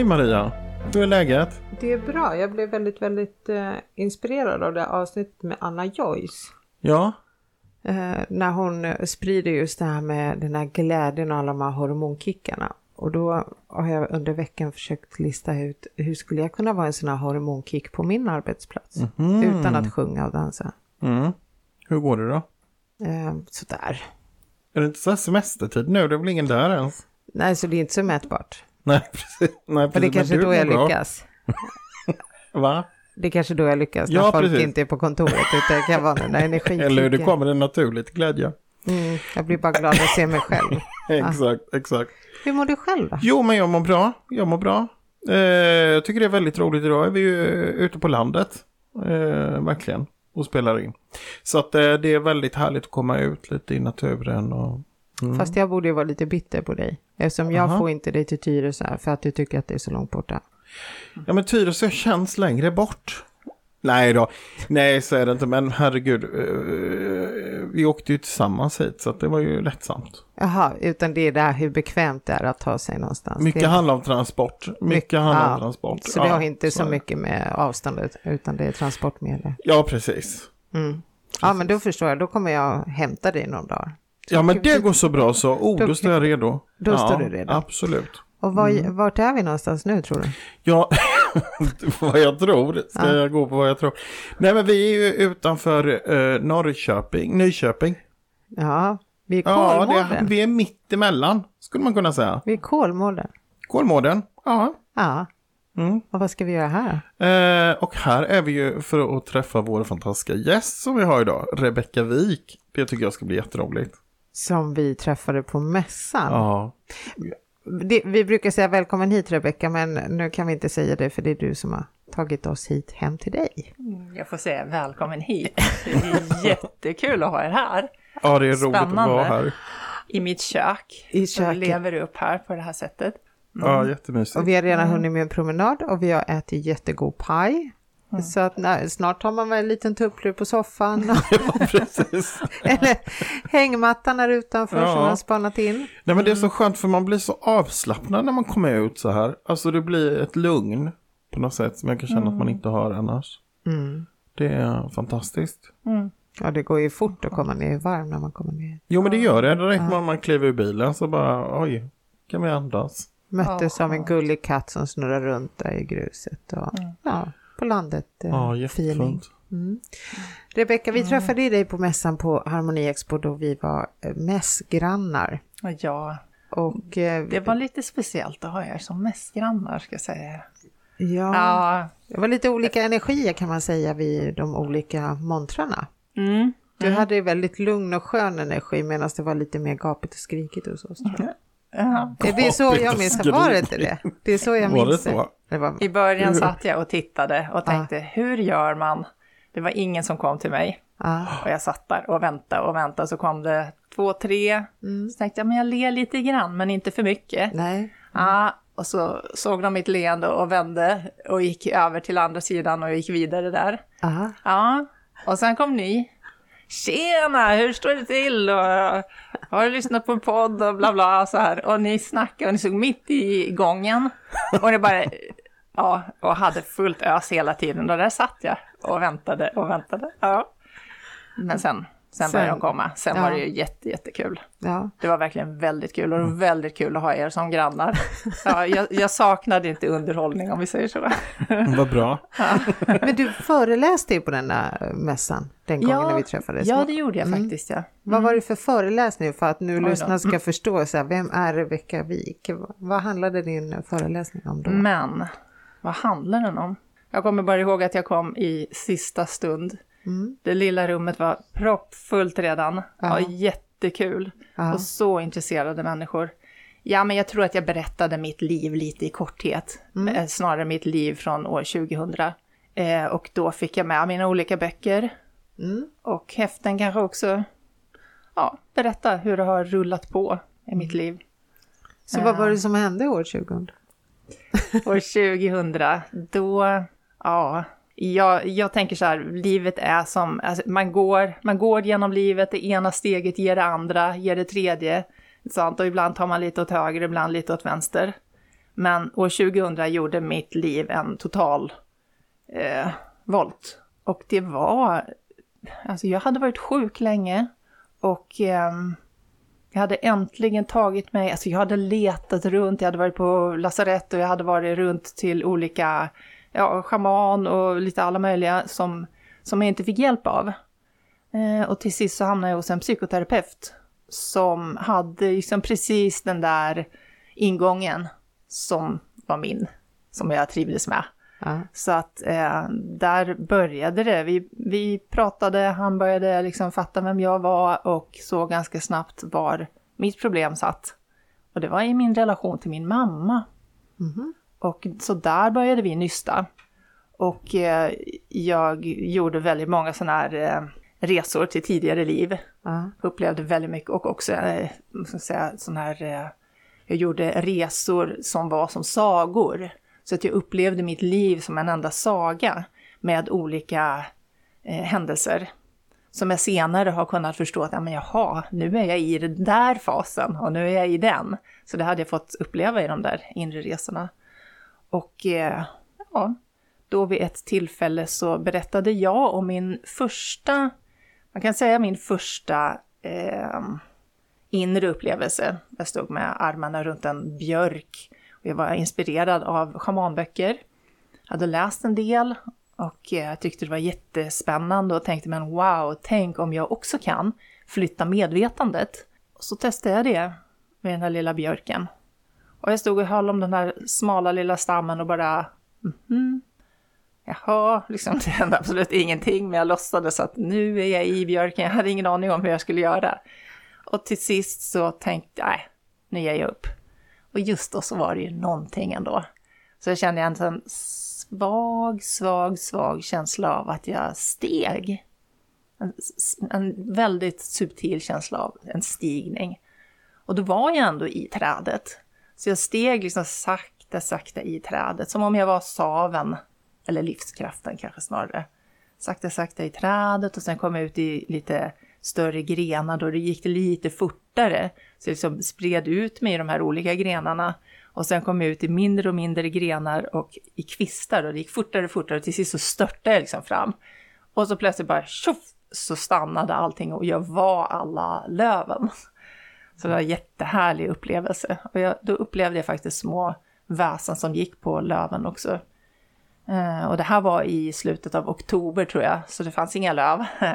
Hej Maria! Hur är läget? Det är bra. Jag blev väldigt, väldigt eh, inspirerad av det avsnittet med Anna Joyce. Ja? Eh, när hon eh, sprider just det här med den här glädjen och alla de här hormonkickarna. Och då har jag under veckan försökt lista ut hur skulle jag kunna vara en sån här hormonkick på min arbetsplats. Mhm. Utan att sjunga och dansa. Mm. Hur går det då? Eh, sådär. Är det inte så här semestertid nu? Det är väl ingen där ens? Nej, så det är inte så mätbart. Nej, precis. Nej, För det är precis. kanske då jag bra. lyckas. Va? Det är kanske då jag lyckas. Ja, när folk precis. inte är på kontoret. Utan det kan vara den där energikicken. Eller hur? Det kommer en naturligt glädje. Mm, jag blir bara glad att se mig själv. Exakt, exakt. Hur mår du själv då? Jo, men jag mår bra. Jag mår bra. Eh, jag tycker det är väldigt roligt idag. Är vi ju eh, ute på landet. Eh, verkligen. Och spelar in. Så att eh, det är väldigt härligt att komma ut lite i naturen och... Mm. Fast jag borde ju vara lite bitter på dig. Eftersom jag Aha. får inte dig till Tyresö för att du tycker att det är så långt borta. Ja men Tyresö känns längre bort. Nej då, nej så är det inte, men herregud. eh, vi åkte ju tillsammans hit så det var ju lättsamt. Jaha, utan det är det här hur bekvämt det är att ta sig någonstans. Mycket det, handlar om transport. Mycket Mycket- handlar ja. om transport. Så det Ja, har inte så det. mycket med avståndet, utan det är transportmedel. Ja precis. Mm. Ja, men då förstår jag. Då kommer jag hämta dig någon dag. Ja men det går så bra så. Oh, Då- då står jag redo. då ja, står du redo. Absolut. Och var, Mm. vart är vi någonstans nu tror du? Ja, vad jag tror. Ska Ja. jag gå på vad jag tror? Nej men vi är ju utanför uh, Norrköping, Nyköping. Ja, vi är Ja, Kolmården. det, vi är mitt emellan skulle man kunna säga. Vi är Kolmården. Kolmården. Ja. Ja, Mm. och vad ska vi göra här? Eh, och här är vi ju för att träffa vår fantastiska gäst som vi har idag, Rebecka Wik. Det tycker jag ska bli jätteroligt. Som vi träffade på mässan. Ja. Det, vi brukar säga välkommen hit Rebecka, men nu kan vi inte säga det för det är du som har tagit oss hit hem till dig. Jag får säga välkommen hit. Det är jättekul att ha er här ja, det är roligt att Spännande. vara här. i mitt kök. I Så vi köket. lever upp här på det här sättet. Ja, jättemysigt. Och vi har redan hunnit med en promenad och vi har ätit jättegod paj. Så att när, snart har man väl en liten tupplur på soffan. Ja, precis. Eller hängmattan här utanför Ja. som man spanat in. Nej, men det är så skönt för man blir så avslappnad när man kommer ut så här. Alltså det blir ett lugn på något sätt som jag kan känna att man inte har annars. Mm. Det är fantastiskt. Ja, det går ju fort att komma ner i varm när man kommer ner. Jo, men det gör det. Direkt när man kliver ur bilen så bara, oj, kan vi andas. Möttes Ja, av en gullig katt som snurrar runt där i gruset. Och, Ja, på landet. eh, Ja, feeling. jättefint. Mm. Rebecka, vi träffade ju dig på mässan på Harmoni Expo då vi var eh, mässgrannar. Och ja, Och eh, det var lite speciellt att ha er som mässgrannar ska jag säga. ja, Ja, det var lite olika energier kan man säga vid de olika montrarna. mm. Du hade ju väldigt lugn och skön energi medan det var lite mer gapigt och skrikigt hos oss. Jag. ja. Är det så jag minns det? Var det inte det? Det är så jag Var det minns så? det. var, I början satt jag och tittade och tänkte, hur gör man? Det var ingen som kom till mig. ja. Och jag satt där och väntade och väntade, så kom det två, tre. Så tänkte jag, men jag ler lite grann, men inte för mycket. Nej. Ja, och så såg de mitt leende och vände och gick över till andra sidan och gick vidare där. Ja, och sen kom ni. Tjena, hur står det till? Och, har du lyssnat på en podd och bla bla så här. Och ni snackade och ni såg mitt i gången. Och det bara, ja, och hade fullt ös hela tiden. Och där satt jag och väntade och väntade. Ja. Men sen, sen började de komma. Sen ja. var det ju jätte, jättekul. Ja. Det var verkligen väldigt kul och var väldigt kul att ha er som grannar. Ja, jag, jag saknade inte underhållning om vi säger så. Vad bra. Men du föreläste ju på den där mässan den gången när vi träffades. ja, det gjorde jag Mm. faktiskt. Ja. Vad var det för föreläsning för att nu lyssnarna ska förstå, så här, vem är Rebecka Wik? Vad- handlade din föreläsning om då? Men vad handlar den om? Jag kommer bara ihåg att jag kom i sista stund. Mm. Det lilla rummet var proppfullt redan. Ja. Jättekul. Ja. Och så intresserade människor. Ja, men jag tror att jag berättade mitt liv lite i korthet. Mm. Eh, Snarare mitt liv från år 2000. Eh, och då fick jag med mina olika böcker. Mm. Och häften kanske också. Ja, berätta hur det har rullat på i mitt liv. Så vad var det som hände år 2000? År 2000, då, ja, jag, jag tänker så här, livet är som, alltså man, går, man går genom livet, det ena steget ger det andra, ger det tredje. Sant? Och ibland tar man lite åt höger, ibland lite åt vänster. Men år 2000 gjorde mitt liv en total eh, volt. Och det var, alltså jag hade varit sjuk länge och eh, jag hade äntligen tagit mig, alltså jag hade letat runt, jag hade varit på lasarett och jag hade varit runt till olika, ja, schaman och lite alla möjliga som, som jag inte fick hjälp av. Eh, och till sist så hamnade jag hos en psykoterapeut som hade liksom precis den där ingången som var min, som jag trivdes med. Ja. Så att eh, där började det. Vi, vi pratade, han började liksom fatta vem jag var och såg ganska snabbt var mitt problem satt. Och det var i min relation till min mamma. Mhm. Och så där började vi nysta. Och eh, jag gjorde väldigt många sådana här eh, resor till tidigare liv. Ja. Upplevde väldigt mycket och också eh, säga, sån här, eh, jag gjorde resor som var som sagor. Så att jag upplevde mitt liv som en enda saga med olika händelser. Som jag senare har kunnat förstå att, ja men jaha, nu är jag i den där fasen och nu är jag i den. Så det hade jag fått uppleva i de där inre resorna. Och eh, ja, då vid ett tillfälle så berättade jag om min första, man kan säga min första eh, inre upplevelse. Jag stod med armarna runt en björk och jag var inspirerad av schamanböcker. Jag hade läst en del och eh, jag tyckte det var jättespännande och tänkte men wow, tänk om jag också kan flytta medvetandet. Och så testade jag det med den här lilla björken. Och jag stod och höll om den här smala lilla stammen och bara mhm, Jaha, liksom det hände absolut ingenting men jag låtsades att nu är jag i björken, jag hade ingen aning om hur jag skulle göra. Och till sist så tänkte jag, nej, nu ger jag upp. Och just då så var det ju någonting ändå. Så jag kände en sån svag, svag, svag känsla av att jag steg. En, en väldigt subtil känsla av en stigning. Och då var jag ändå i trädet. Så jag steg liksom sakta, sakta i trädet, som om jag var saven, eller livskraften kanske snarare. Sakta, sakta i trädet och sen kom jag ut i lite större grenar då det gick lite fortare. Så jag liksom spred ut mig i de här olika grenarna. Och sen kom jag ut i mindre och mindre grenar och i kvistar och det gick fortare och fortare och till sist så störtade jag liksom fram. Och så plötsligt bara tjoff så stannade allting och jag var alla löven. Så det var en jättehärlig upplevelse. Och jag, då upplevde jag faktiskt små väsen som gick på löven också. Eh, och det här var i slutet av oktober tror jag, så det fanns inga löv.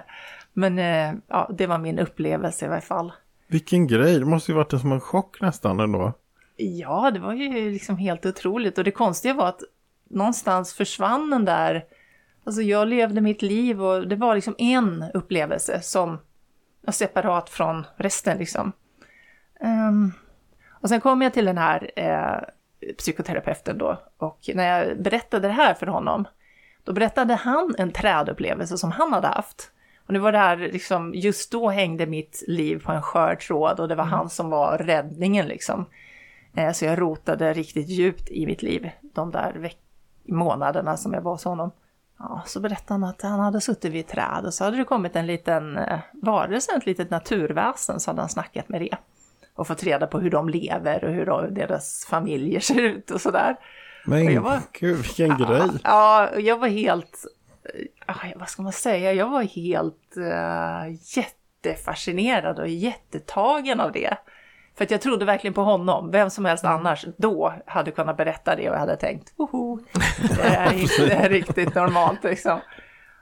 Men eh, ja, det var min upplevelse i varje fall. Vilken grej, det måste ju varit som en chock nästan ändå. Ja, det var ju liksom helt otroligt. Och det konstiga var att någonstans försvann den där... Alltså jag levde mitt liv och det var liksom en upplevelse som separat från resten liksom. Ehm, och sen kom jag till den här eh, psykoterapeuten då och när jag berättade det här för honom då berättade han en trädupplevelse som han hade haft. Och det var det här, liksom, just då hängde mitt liv på en skör tråd och det var han som var räddningen liksom. Eh, så jag rotade riktigt djupt i mitt liv de där månaderna som jag var hos honom. Ja, så berättade han att han hade suttit vid ett träd och så hade det kommit en liten eh, varelse, ett litet naturväsen, så hade han snackat med det. Och fått reda på hur de lever och hur de, deras familjer ser ut och sådär. Men Och jag var- gud, vilken grej. Ja, jag var helt, eh, vad ska man säga, jag var helt uh, jättefascinerad och jättetagen av det. För att jag trodde verkligen på honom. Vem som helst annars då hade kunnat berätta det och jag hade tänkt, Woho, det är inte riktigt normalt liksom.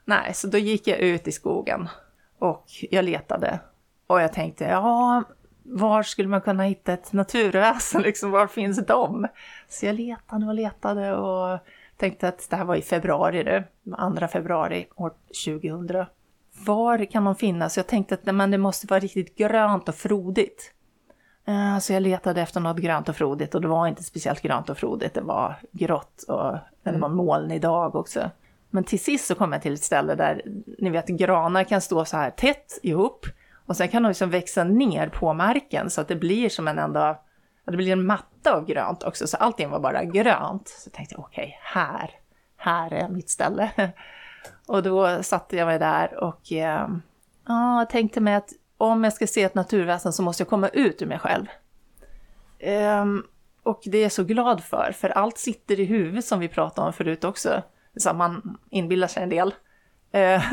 Nej, så då gick jag ut i skogen och jag letade. Och jag tänkte, ja, var skulle man kunna hitta ett naturväsen? Liksom, var finns de? Så jag letade och letade och tänkte att det här var i februari nu, 2 februari år 2000. Var kan de finnas? Jag tänkte att men det måste vara riktigt grönt och frodigt. Eh, Så jag letade efter något grönt och frodigt och det var inte speciellt grönt och frodigt. Det var grått och det var molnig dag också. Men till sist så kom jag till ett ställe där, ni vet, granar kan stå så här tätt ihop och sen kan de liksom växa ner på marken så att det blir som en enda, det blir en matta av grönt också, så allting var bara grönt. Så jag tänkte okej, här, här är mitt ställe. Och då satte jag mig där och eh, ja, jag tänkte mig att om jag ska se ett naturväsen så måste jag komma ut ur mig själv. Um, och det är jag så glad för, för allt sitter i huvudet som vi pratade om förut också. Så man inbillar sig en del. Uh,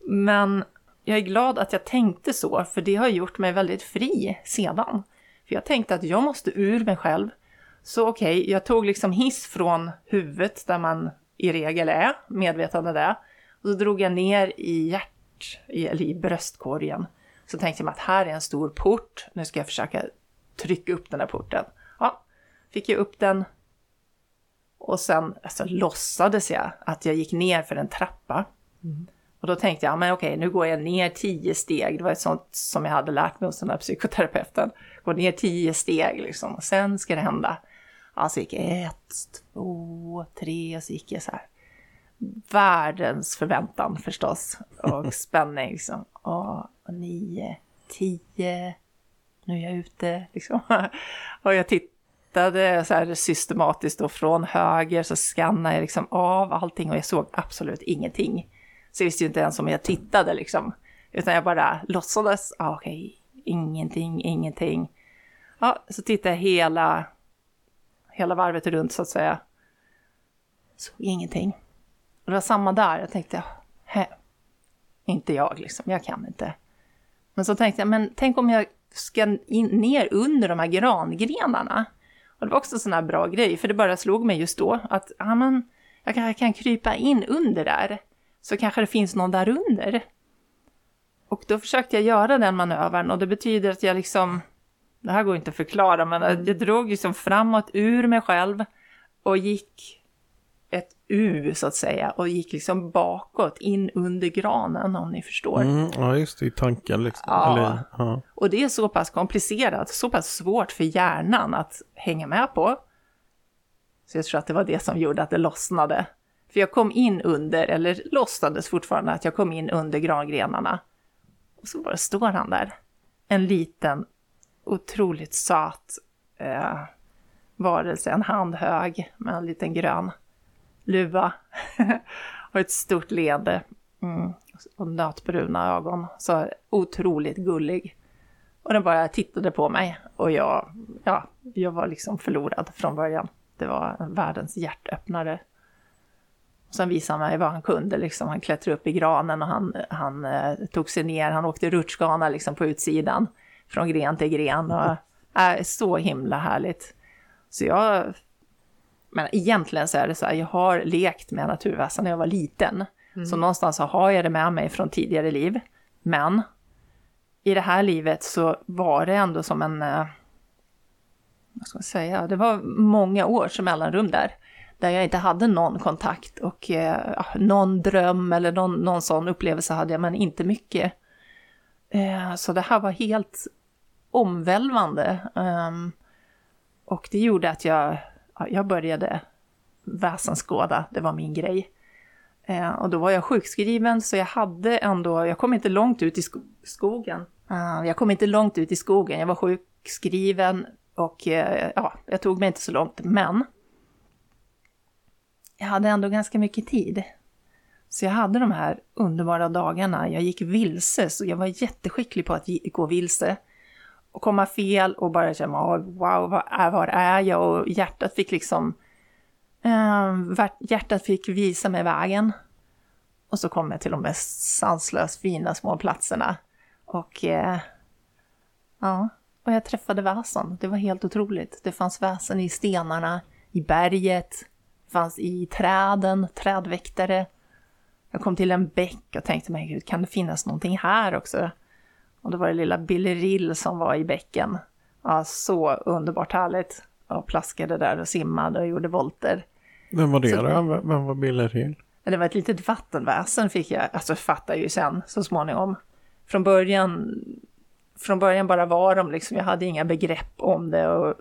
men jag är glad att jag tänkte så, för det har gjort mig väldigt fri sedan. För jag tänkte att jag måste ur mig själv. Så okej, okay, jag tog liksom hiss från huvudet där man i regel är, medvetande det. Och så drog jag ner i hjärt, eller i bröstkorgen. Så tänkte jag att här är en stor port, nu ska jag försöka trycka upp den här porten. Ja, fick jag upp den. Och sen alltså, låtsades jag att jag gick ner för en trappa. Mm. Och då tänkte jag, men okej, nu går jag ner tio steg. Det var ett sånt som jag hade lärt mig hos den här psykoterapeuten. Gå ner tio steg liksom, och sen ska det hända. Ja, så gick jag ett, två, tre, så gick jag så här. Världens förväntan förstås, och spänning liksom. Och, och nio, tio, nu är jag ute liksom. Och jag tittade så här systematiskt och från höger så skannade jag liksom av allting och jag såg absolut ingenting. Så jag visste ju inte ens om jag tittade liksom. Utan jag bara låtsades, ah, okej, okay, ingenting, ingenting. Ja, så tittade jag hela, hela varvet runt så att säga. Såg ingenting. Och det var samma där, jag tänkte, hä, inte jag liksom, jag kan inte. Men så tänkte jag, men tänk om jag ska in, ner under de här grangrenarna. Och det var också en sån här bra grej, för det bara slog mig just då att, ja men, jag kan, jag kan krypa in under där så kanske det finns någon där under. Och då försökte jag göra den manövern och det betyder att jag liksom, det här går inte att förklara, men jag drog liksom framåt ur mig själv och gick ett U så att säga och gick liksom bakåt in under granen om ni förstår. Mm, ja, just det, i tanken liksom. Ja. Eller, ja. Och det är så pass komplicerat, så pass svårt för hjärnan att hänga med på. Så jag tror att det var det som gjorde att det lossnade. För jag kom in under, eller låtsades fortfarande att jag kom in under grangrenarna. Och så bara står han där. En liten, otroligt söt eh, varelse, en hand hög med en liten grön luva. och ett stort leende. Mm. Och nötbruna ögon. Så otroligt gullig. Och den bara tittade på mig och jag, ja, jag var liksom förlorad från början. Det var världens hjärtöppnare. Sen visade han mig vad han kunde, liksom. han klättrade upp i granen och han, han eh, tog sig ner, han åkte rutschkana liksom på utsidan från gren till gren. Och, äh, så himla härligt. Så jag, men egentligen så är det så här, jag har lekt med naturväsen när jag var liten. Mm. Så någonstans så har jag det med mig från tidigare liv. Men i det här livet så var det ändå som en, eh, vad ska man säga, det var många års mellanrum där där jag inte hade någon kontakt och eh, någon dröm eller någon, någon sån upplevelse hade jag, men inte mycket. Eh, så det här var helt omvälvande. Um, och det gjorde att jag, jag började väsenskåda, det var min grej. Eh, och då var jag sjukskriven så jag hade ändå, jag kom inte långt ut i sko skogen. Uh, jag kom inte långt ut i skogen, jag var sjukskriven och eh, ja, jag tog mig inte så långt. Men jag hade ändå ganska mycket tid. Så jag hade de här underbara dagarna. Jag gick vilse, så jag var jätteskicklig på att gå vilse. Och komma fel och bara känna, wow, var är, var är jag? Och hjärtat fick liksom, Eh, hjärtat fick visa mig vägen. Och så kom jag till de mest sanslöst fina små platserna. Och eh, ja, och jag träffade väsen. Det var helt otroligt. Det fanns väsen i stenarna, i berget, fanns i träden, trädväktare. Jag kom till en bäck och tänkte mig, gud, kan det finnas någonting här också? Och då var det lilla Billerill som var i bäcken. Ja, så underbart härligt. Och plaskade där och simmade och gjorde volter. Vem var det så, då? Vem var Billerill? Det var ett litet vattenväsen fick jag, alltså fattar ju sen så småningom. Från början, från början bara var de liksom, jag hade inga begrepp om det och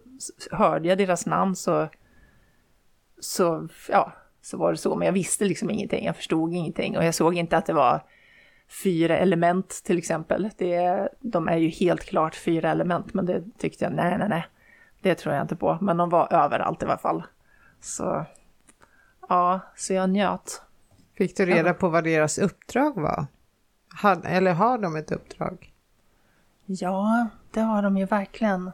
hörde jag deras namn så så, ja, så var det så. Men jag visste liksom ingenting, jag förstod ingenting och jag såg inte att det var fyra element till exempel. Det, de är ju helt klart fyra element, men det tyckte jag, nej, nej, nej, det tror jag inte på. Men de var överallt i alla fall. Så, ja, så jag njöt. Fick du reda på vad deras uppdrag var? eller har de ett uppdrag? Ja, det har de ju verkligen.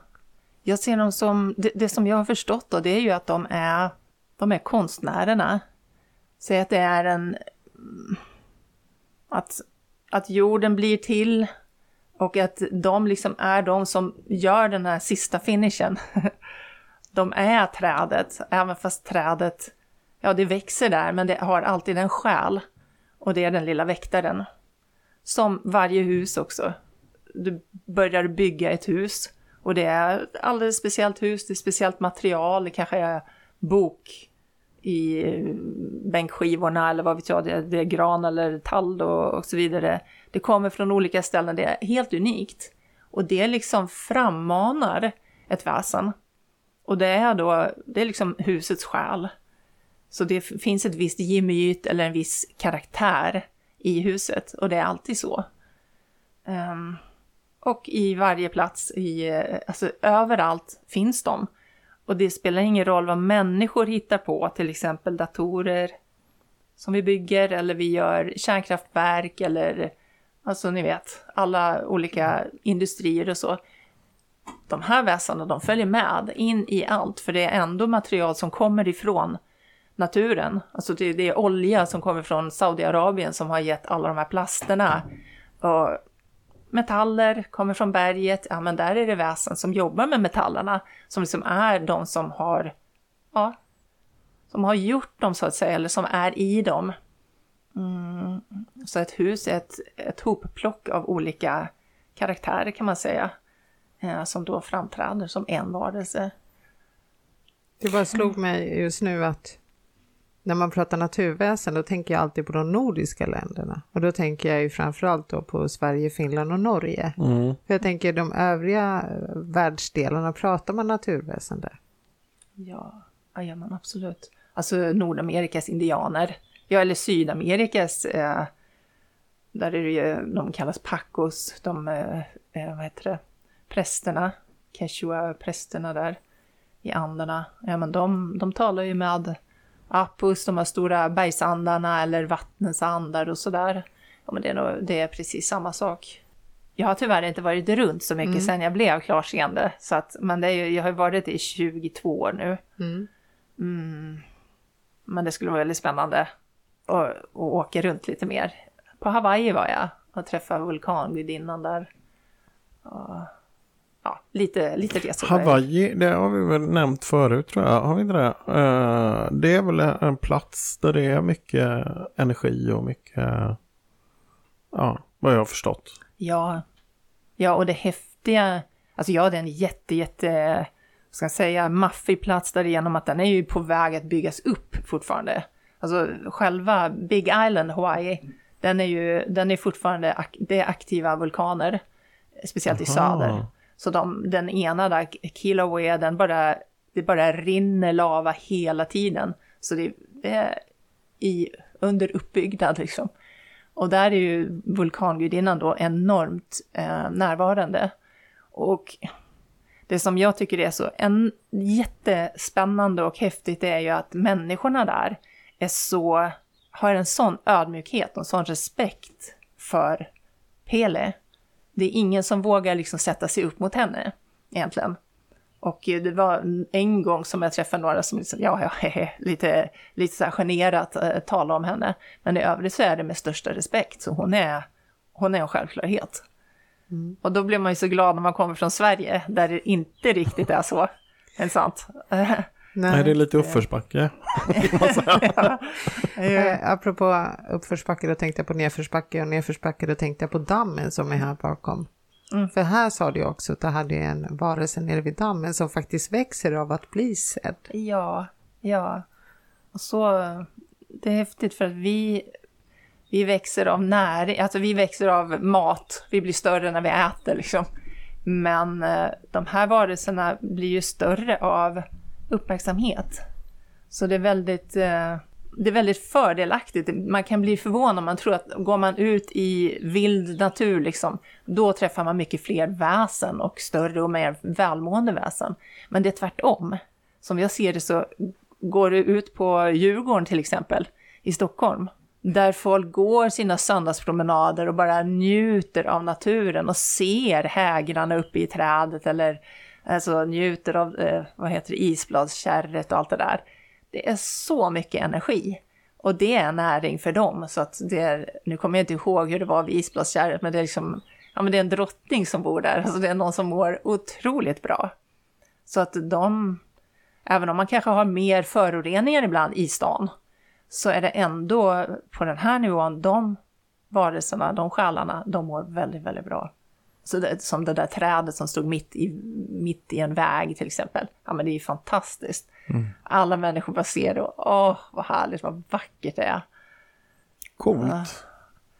jag ser dem som, det, det, som jag har förstått då, det är ju att de är, de är konstnärerna. Säg att det är en, mm, att, att jorden blir till och att de liksom är de som gör den här sista finishen. De är trädet, även fast trädet, ja det växer där, men det har alltid en själ. Och det är den lilla väktaren. Som varje hus också. Du börjar bygga ett hus och det är ett alldeles speciellt hus, det är speciellt material, det kanske är bok i bänkskivorna eller vad vet jag, det är, det är gran eller tall och, och så vidare. Det kommer från olika ställen, det är helt unikt. Och det liksom frammanar ett väsen. Och det är då, det är liksom husets själ. Så det finns ett visst gemyt eller en viss karaktär i huset och det är alltid så. Um, och i varje plats, i, eh, alltså överallt finns de. Och det spelar ingen roll vad människor hittar på, till exempel datorer som vi bygger eller vi gör kärnkraftverk eller alltså ni vet alla olika industrier och så. De här väsarna de följer med in i allt för det är ändå material som kommer ifrån naturen. Alltså det, det är olja som kommer från Saudiarabien som har gett alla de här plasterna. Och metaller kommer från berget, ja men där är det väsen som jobbar med metallerna, som liksom är de som har, ja, som har gjort dem så att säga, eller som är i dem. Mm. Så ett hus är ett, ett hopplock av olika karaktärer kan man säga, eh, som då framträder som en varelse. Det bara slog mig just nu att när man pratar naturväsen då tänker jag alltid på de nordiska länderna. Och då tänker jag ju framförallt då på Sverige, Finland och Norge. Mm. För jag tänker de övriga eh, världsdelarna, pratar man naturväsen där? Ja, ja men absolut. Alltså Nordamerikas indianer, ja eller Sydamerikas, eh, där är det ju, de kallas pacos, de, eh, eh vad heter det, prästerna, Quechua-prästerna där i Anderna. Ja men de, de talar ju med Apus, de här stora bergsandarna eller vattnens andar och sådär. Ja, men det är, nog, det är precis samma sak. Jag har tyvärr inte varit runt så mycket mm. sen jag blev klarseende. Så att, men det är jag har varit i 22 år nu. Mm. Mm. Men det skulle vara väldigt spännande att, att åka runt lite mer. På Hawaii var jag och träffade vulkangudinnan där. Och ja, lite, lite resor. Hawaii, det har vi väl nämnt förut tror jag. Har vi inte det? Uh, det är väl en plats där det är mycket energi och mycket, ja, vad jag har förstått. Ja, ja och det häftiga, alltså ja det är en jätte, jätte, ska jag säga, maffig plats där genom att den är ju på väg att byggas upp fortfarande. Alltså själva Big Island, Hawaii, den är ju, den är fortfarande, det är aktiva vulkaner, speciellt Aha. i söder. Så de, den ena där, Kilauea, den bara, det bara rinner lava hela tiden. Så det, det är i, under uppbyggnad liksom. Och där är ju vulkangudinnan då enormt eh, närvarande. Och det som jag tycker är så en, jättespännande och häftigt är ju att människorna där är så, har en sån ödmjukhet och en sån respekt för Pele det är ingen som vågar liksom sätta sig upp mot henne egentligen. Och det var en gång som jag träffade några som liksom, ja, ja, hehe, lite, lite så här generat eh, talade om henne. Men i övrigt så är det med största respekt, så hon är, hon är en självklarhet. Mm. Och då blir man ju så glad när man kommer från Sverige, där det inte riktigt är så. Är sant? Nej, det är lite uppförsbacke. ja. eh, apropå uppförsbacke, då tänkte jag på nedförsbacke och nedförsbacke, då tänkte jag på dammen som är här bakom. Mm. För här sa du också att det hade en varelse nere vid dammen som faktiskt växer av att bli sedd. Ja, ja. Och så, det är häftigt för att vi, vi växer av näring, alltså vi växer av mat, vi blir större när vi äter liksom. Men eh, de här varelserna blir ju större av uppmärksamhet. Så det är väldigt, eh, det är väldigt fördelaktigt. Man kan bli förvånad om man tror att går man ut i vild natur, liksom, då träffar man mycket fler väsen och större och mer välmående väsen. Men det är tvärtom. Som jag ser det så går du ut på Djurgården till exempel, i Stockholm, där folk går sina söndagspromenader och bara njuter av naturen och ser hägrarna uppe i trädet eller Alltså njuter av, eh, vad heter det, isbladskärret och allt det där. Det är så mycket energi. Och det är näring för dem. Så att det är, nu kommer jag inte ihåg hur det var vid isbladskärret, men det är liksom, ja men det är en drottning som bor där. Alltså det är någon som mår otroligt bra. Så att de, även om man kanske har mer föroreningar ibland i stan, så är det ändå på den här nivån, de varelserna, de själarna, de mår väldigt, väldigt bra. Så det, som det där trädet som stod mitt i, mitt i en väg till exempel. Ja men det är ju fantastiskt. Mm. Alla människor bara ser det och åh vad härligt, vad vackert det är. Coolt.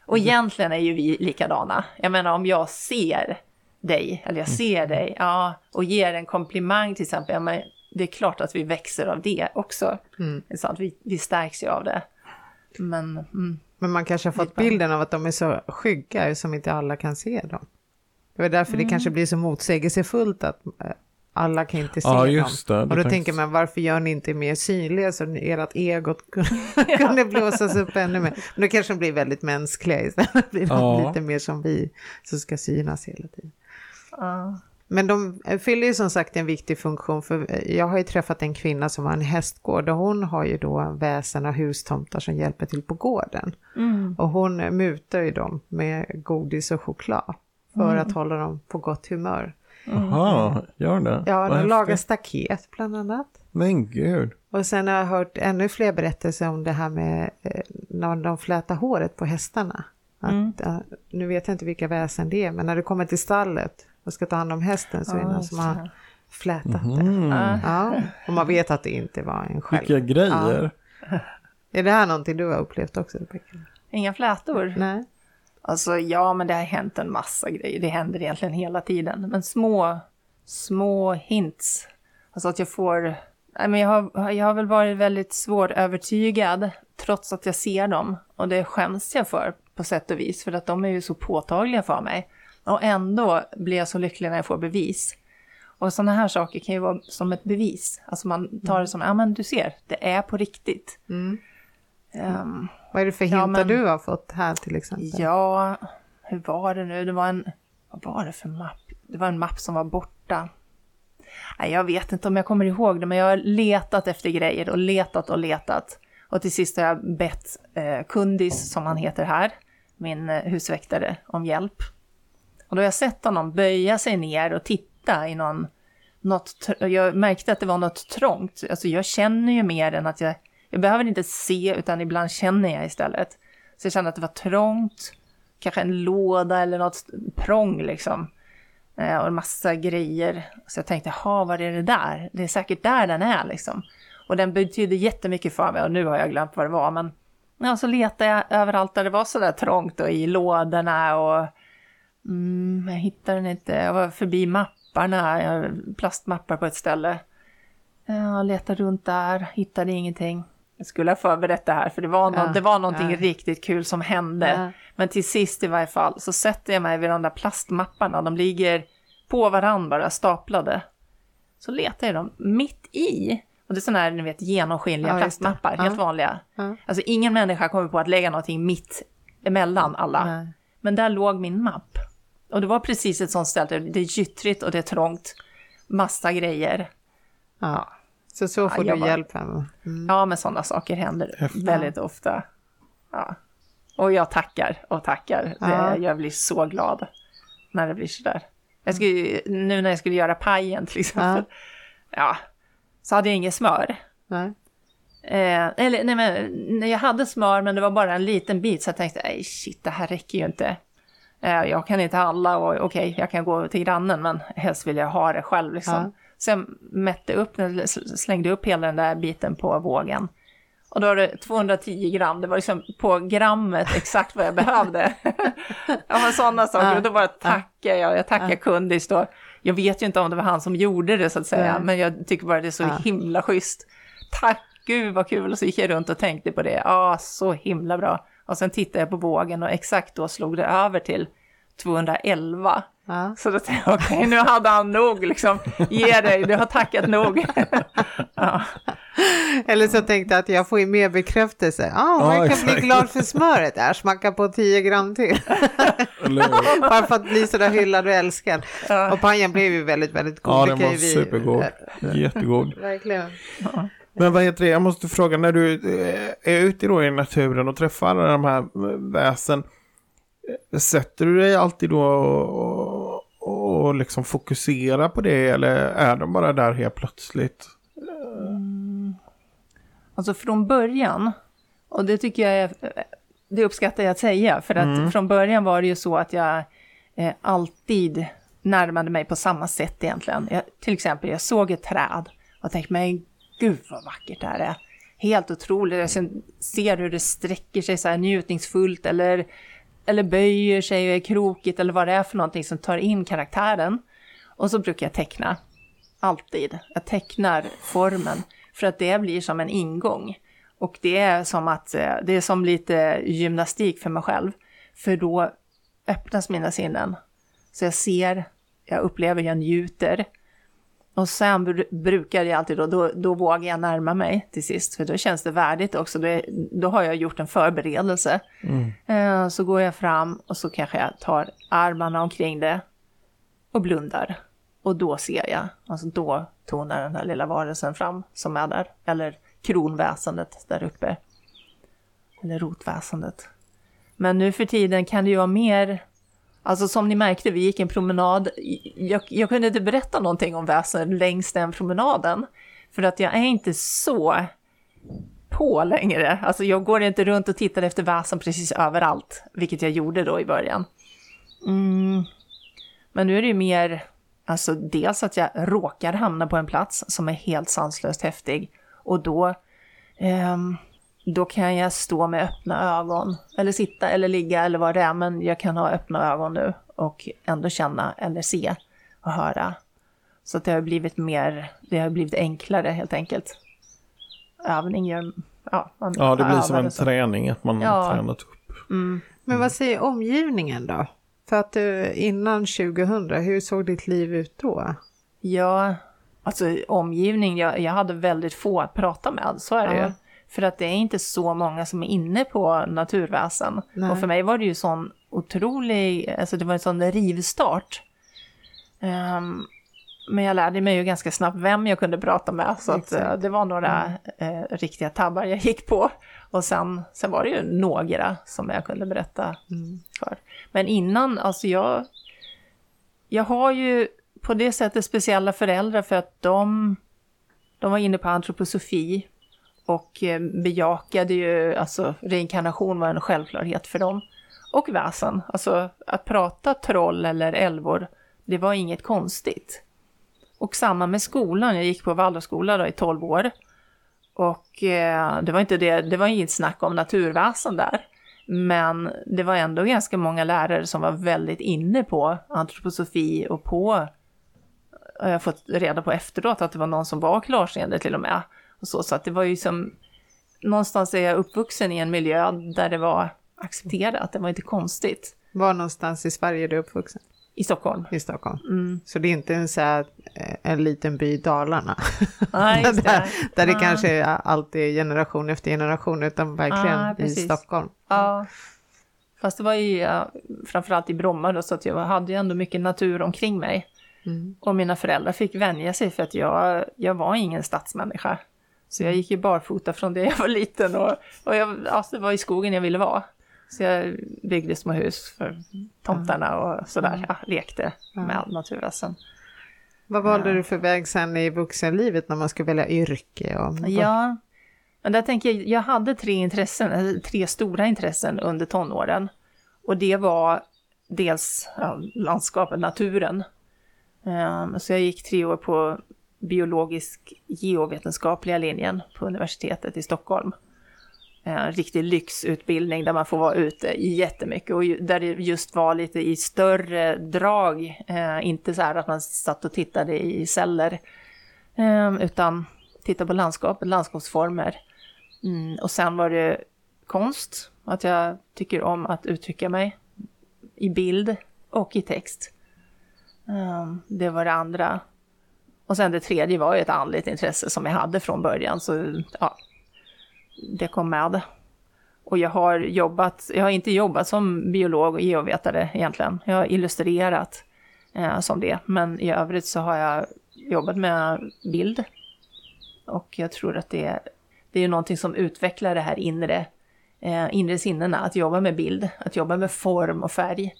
Och egentligen är ju vi likadana. Jag menar om jag ser dig, eller jag ser dig, ja, och ger en komplimang till exempel, ja, men det är klart att vi växer av det också. Mm. Det är sant, vi, vi stärks ju av det. Men, mm, Men man kanske har fått bilden av att de är så skygga som inte alla kan se dem. Det var därför Mm. det kanske blir så motsägelsefullt att eh, alla kan inte se Ja, dem. just det. Och då tänker man varför gör ni inte mer synliga så ert egot kunde, blåsas upp ännu mer. Men då kanske de blir väldigt mänskliga istället. blir de Ja. lite mer som vi som ska synas hela tiden. ja. Men de fyller ju som sagt en viktig funktion för jag har ju träffat en kvinna som har en hästgård och hon har ju då väsen och hustomtar som hjälper till på gården. Mm. Och hon mutar ju dem med godis och choklad för att hålla dem på gott humör. Jaha, gör det? Ja, Vad de lagar staket bland annat. Men gud. Och sen har jag hört ännu fler berättelser om det här med eh, när de flätar håret på hästarna. Att, Mm. ja, nu vet jag inte vilka väsen det är, men när du kommer till stallet och ska ta hand om hästen så är det Ja, någon som har flätat det. Mm. Ja. Ja, och man vet att det inte var en själv. Vilka grejer. Är det här någonting du har upplevt också? Rebecka? Inga flätor? Nej? Alltså ja, men det har hänt en massa grejer. Det händer egentligen hela tiden. Men små, små hints. Alltså att jag får... Nej, men jag, har, jag har väl varit väldigt svårövertygad trots att jag ser dem. Och det skäms jag för på sätt och vis. För att de är ju så påtagliga för mig. Och ändå blir jag så lycklig när jag får bevis. Och sådana här saker kan ju vara som ett bevis. Alltså man tar det som, ja men du ser, det är på riktigt. Mm. Ehm, Vad är det för Ja, hintar men- du har fått här till exempel? Ja, hur var det nu? Det var en... Vad var det för mapp? Det var en mapp som var borta. Nej, jag vet inte om jag kommer ihåg det, men jag har letat efter grejer och letat och letat. Och till sist har jag bett eh, Kundis, som han heter här, min eh, husväktare, om hjälp. Och då har jag sett honom böja sig ner och titta i någon... Något, jag märkte att det var något trångt. Alltså jag känner ju mer än att jag... Jag behöver inte se, utan ibland känner jag istället. Så jag kände att det var trångt, kanske en låda eller något prång liksom. Eh, och en massa grejer. Så jag tänkte, ha vad är det där? Det är säkert där den är liksom. Och den betydde jättemycket för mig och nu har jag glömt vad det var. Men ja, så letade jag överallt där det var sådär trångt och i lådorna och mm, jag hittade den inte. Jag var förbi mapparna, jag plastmappar på ett ställe. Jag letade runt där, hittade ingenting. Jag skulle ha förberett det här för det var, nå- Ja, det var någonting ja. riktigt kul som hände. Ja. Men till sist i varje fall så sätter jag mig vid de där plastmapparna. De ligger på varandra bara staplade. Så letar jag dem mitt i. Och det är sådana här ni vet, genomskinliga Ja, plastmappar, helt vanliga. Alltså ingen människa kommer på att lägga någonting mitt emellan alla. Nej. Men där låg min mapp. Och det var precis ett sånt ställe, det är gyttrigt och det är trångt. Massa grejer. Ja. Så så får Ja, du hjälp här. Mm. Ja, men sådana saker händer Häftigt. väldigt ofta. Ja. Och jag tackar och tackar. Ja. Det, jag blir så glad när det blir sådär. Jag skulle, nu när jag skulle göra pajen till exempel, ja. så hade jag inget smör. Nej. Eh, eller nej men, jag hade smör men det var bara en liten bit så jag tänkte, nej shit det här räcker ju inte. Eh, jag kan inte handla och okej, jag kan gå till grannen men helst vill jag ha det själv liksom. Ja. Så jag mätte upp, sl- slängde upp hela den där biten på vågen. Och då var det 210 gram, det var liksom på grammet exakt vad jag behövde. ja men sådana saker, Ja. och då bara tackar jag, jag tackar kundis då. Jag vet ju inte om det var han som gjorde det så att säga, Nej. men jag tycker bara det är så Ja. himla schysst. Tack, gud vad kul. Och så gick jag runt och tänkte på det. Ja, så himla bra. Och sen tittade jag på vågen och exakt då slog det över till 211. Ja. Så då tänkte jag, okej, nu hade han nog liksom, ge dig, du har tackat nog. ja. Eller så tänkte jag att jag får ju mer bekräftelse. Ah, man Ja, kan exakt. bli glad för smöret. Där smacka på 10 gram till. Bara för att bli sådär hyllad och älskad. Ja. Och pajen blev ju väldigt, väldigt god. Ja, Det den var vi- supergod. Jättegod. Verkligen. Men vad heter det, jag måste fråga, när du eh, är ute då i naturen och träffar alla de här väsen, eh, sätter du dig alltid då och, och, liksom fokuserar på det eller är de bara där helt plötsligt? Alltså från början, och det tycker jag är, det uppskattar jag att säga, för att från början var det ju så att jag eh, alltid närmade mig på samma sätt egentligen. Jag, till exempel, jag såg ett träd och tänkte, men gud vad vackert det här är. Helt otroligt, jag ser hur det sträcker sig så här njutningsfullt eller, eller böjer sig och är krokigt eller vad det är för någonting som tar in karaktären. Och så brukar jag teckna. Alltid. Jag tecknar formen. För att det blir som en ingång. Och det är som att eh, det är som lite gymnastik för mig själv. För då öppnas mina sinnen. Så jag ser, jag upplever, jag njuter. Och sen br- brukar jag alltid då, då, då vågar jag närma mig till sist. För då känns det värdigt också. Då, är, då har jag gjort en förberedelse. Eh, så går jag fram och så kanske jag tar armarna omkring det och blundar. Och då ser jag, alltså då tonar den här lilla varelsen fram som är där. Eller kronväsendet där uppe. Eller rotväsendet. Men nu för tiden kan det ju vara mer, alltså som ni märkte, vi gick en promenad. Jag, jag kunde inte berätta någonting om väsen längs den promenaden. För att jag är inte så på längre. Alltså jag går inte runt och tittar efter väsen precis överallt, vilket jag gjorde då i början. Mm. Men nu är det ju mer, alltså dels att jag råkar hamna på en plats som är helt sanslöst häftig och då, um, då kan jag stå med öppna ögon, eller sitta eller ligga eller vad det är, men jag kan ha öppna ögon nu och ändå känna eller se och höra. Så att det har blivit mer, det har blivit enklare helt enkelt. Övning gör, ja, man Ja, det blir som en så. träning att man Ja. har tränat upp. Mm. Men vad säger omgivningen då? För att eh, innan 2000, hur såg ditt liv ut då? Ja, alltså omgivning, jag, jag hade väldigt få att prata med, så är det Ja. ju. För att det är inte så många som är inne på naturväsen. Nej. Och för mig var det ju sån otrolig, alltså det var en sån rivstart. Ehm, men jag lärde mig ju ganska snabbt vem jag kunde prata med, så att, Exakt. eh, det var några eh, riktiga tabbar jag gick på. Och sen, sen var det ju några som jag kunde berätta Mm. för. Men innan, alltså jag, jag har ju på det sättet speciella föräldrar för att de, de var inne på antroposofi och eh, bejakade ju, alltså reinkarnation var en självklarhet för dem. Och väsen, alltså att prata troll eller älvor, det var inget konstigt. Och samma med skolan, jag gick på Waldorfskola då i 12 år. Och eh, det var inte det, det var inget snack om naturväsen där. Men det var ändå ganska många lärare som var väldigt inne på antroposofi och på, har jag fått reda på efteråt, att det var någon som var klarseende till och med. Och så, så att det var ju som, någonstans är jag uppvuxen i en miljö där det var accepterat, det var inte konstigt. Var någonstans i Sverige är du uppvuxen? I Stockholm. I Stockholm. Mm. Så det är inte en, så här, eh, en liten by i Dalarna. Nej, det. där där det Ja. kanske är alltid generation efter generation, utan verkligen Ja, i. Stockholm. Ja. Fast det var ju framförallt i Bromma då, så att jag hade ju ändå mycket natur omkring mig. Mm. Och mina föräldrar fick vänja sig för att jag, jag var ingen stadsmänniska. Så jag gick ju barfota från det jag var liten och, och jag, alltså det var i skogen jag ville vara. Så jag byggde små hus för tomtarna och sådär, ja, lekte med naturväsen. Vad valde du för väg sen i vuxenlivet när man skulle välja yrke? Och, Ja, men där tänker jag, jag hade tre intressen, tre stora intressen under tonåren. Och det var dels ja, landskapet, naturen. Ehm, så jag gick tre år på biologisk geovetenskapliga linjen på universitetet i Stockholm. Eh, en riktig lyxutbildning där man får vara ute jättemycket och där det just var lite i större drag. Eh, inte så här att man satt och tittade i celler, eh, utan titta på landskapet, landskapsformer. Mm, och sen var det konst, att jag tycker om att uttrycka mig i bild och i text. Um, det var det andra. Och sen det tredje var ju ett andligt intresse som jag hade från början. Så ja, det kom med. Och jag har jobbat, jag har inte jobbat som biolog och geovetare egentligen. Jag har illustrerat eh, som det. Men i övrigt så har jag jobbat med bild. Och jag tror att det, det är någonting som utvecklar det här inre, eh, inre sinnena. Att jobba med bild, att jobba med form och färg.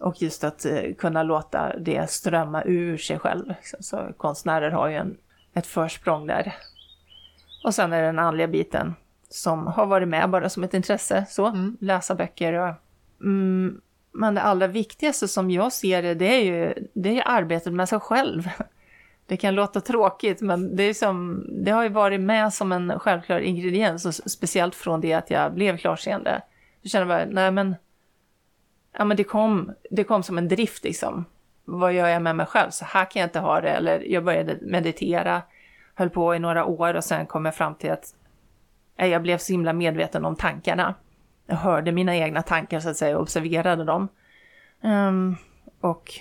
Och just att eh, kunna låta det strömma ur sig själv. Så, så konstnärer har ju en, ett försprång där. Och sen är det den andliga biten som har varit med bara som ett intresse. Så, mm. läsa böcker och... Mm, men det allra viktigaste som jag ser det, det är ju det är arbetet med sig själv. Det kan låta tråkigt, men det, är som, det har ju varit med som en självklar ingrediens, och speciellt från det att jag blev klarseende. Jag känner bara, nej men ja, men det, kom, det kom som en drift liksom. Vad gör jag med mig själv? Så här kan jag inte ha det. Eller jag började meditera, höll på i några år och sen kom jag fram till att eh, jag blev så himla medveten om tankarna. Jag hörde mina egna tankar så att säga och observerade dem. Um, och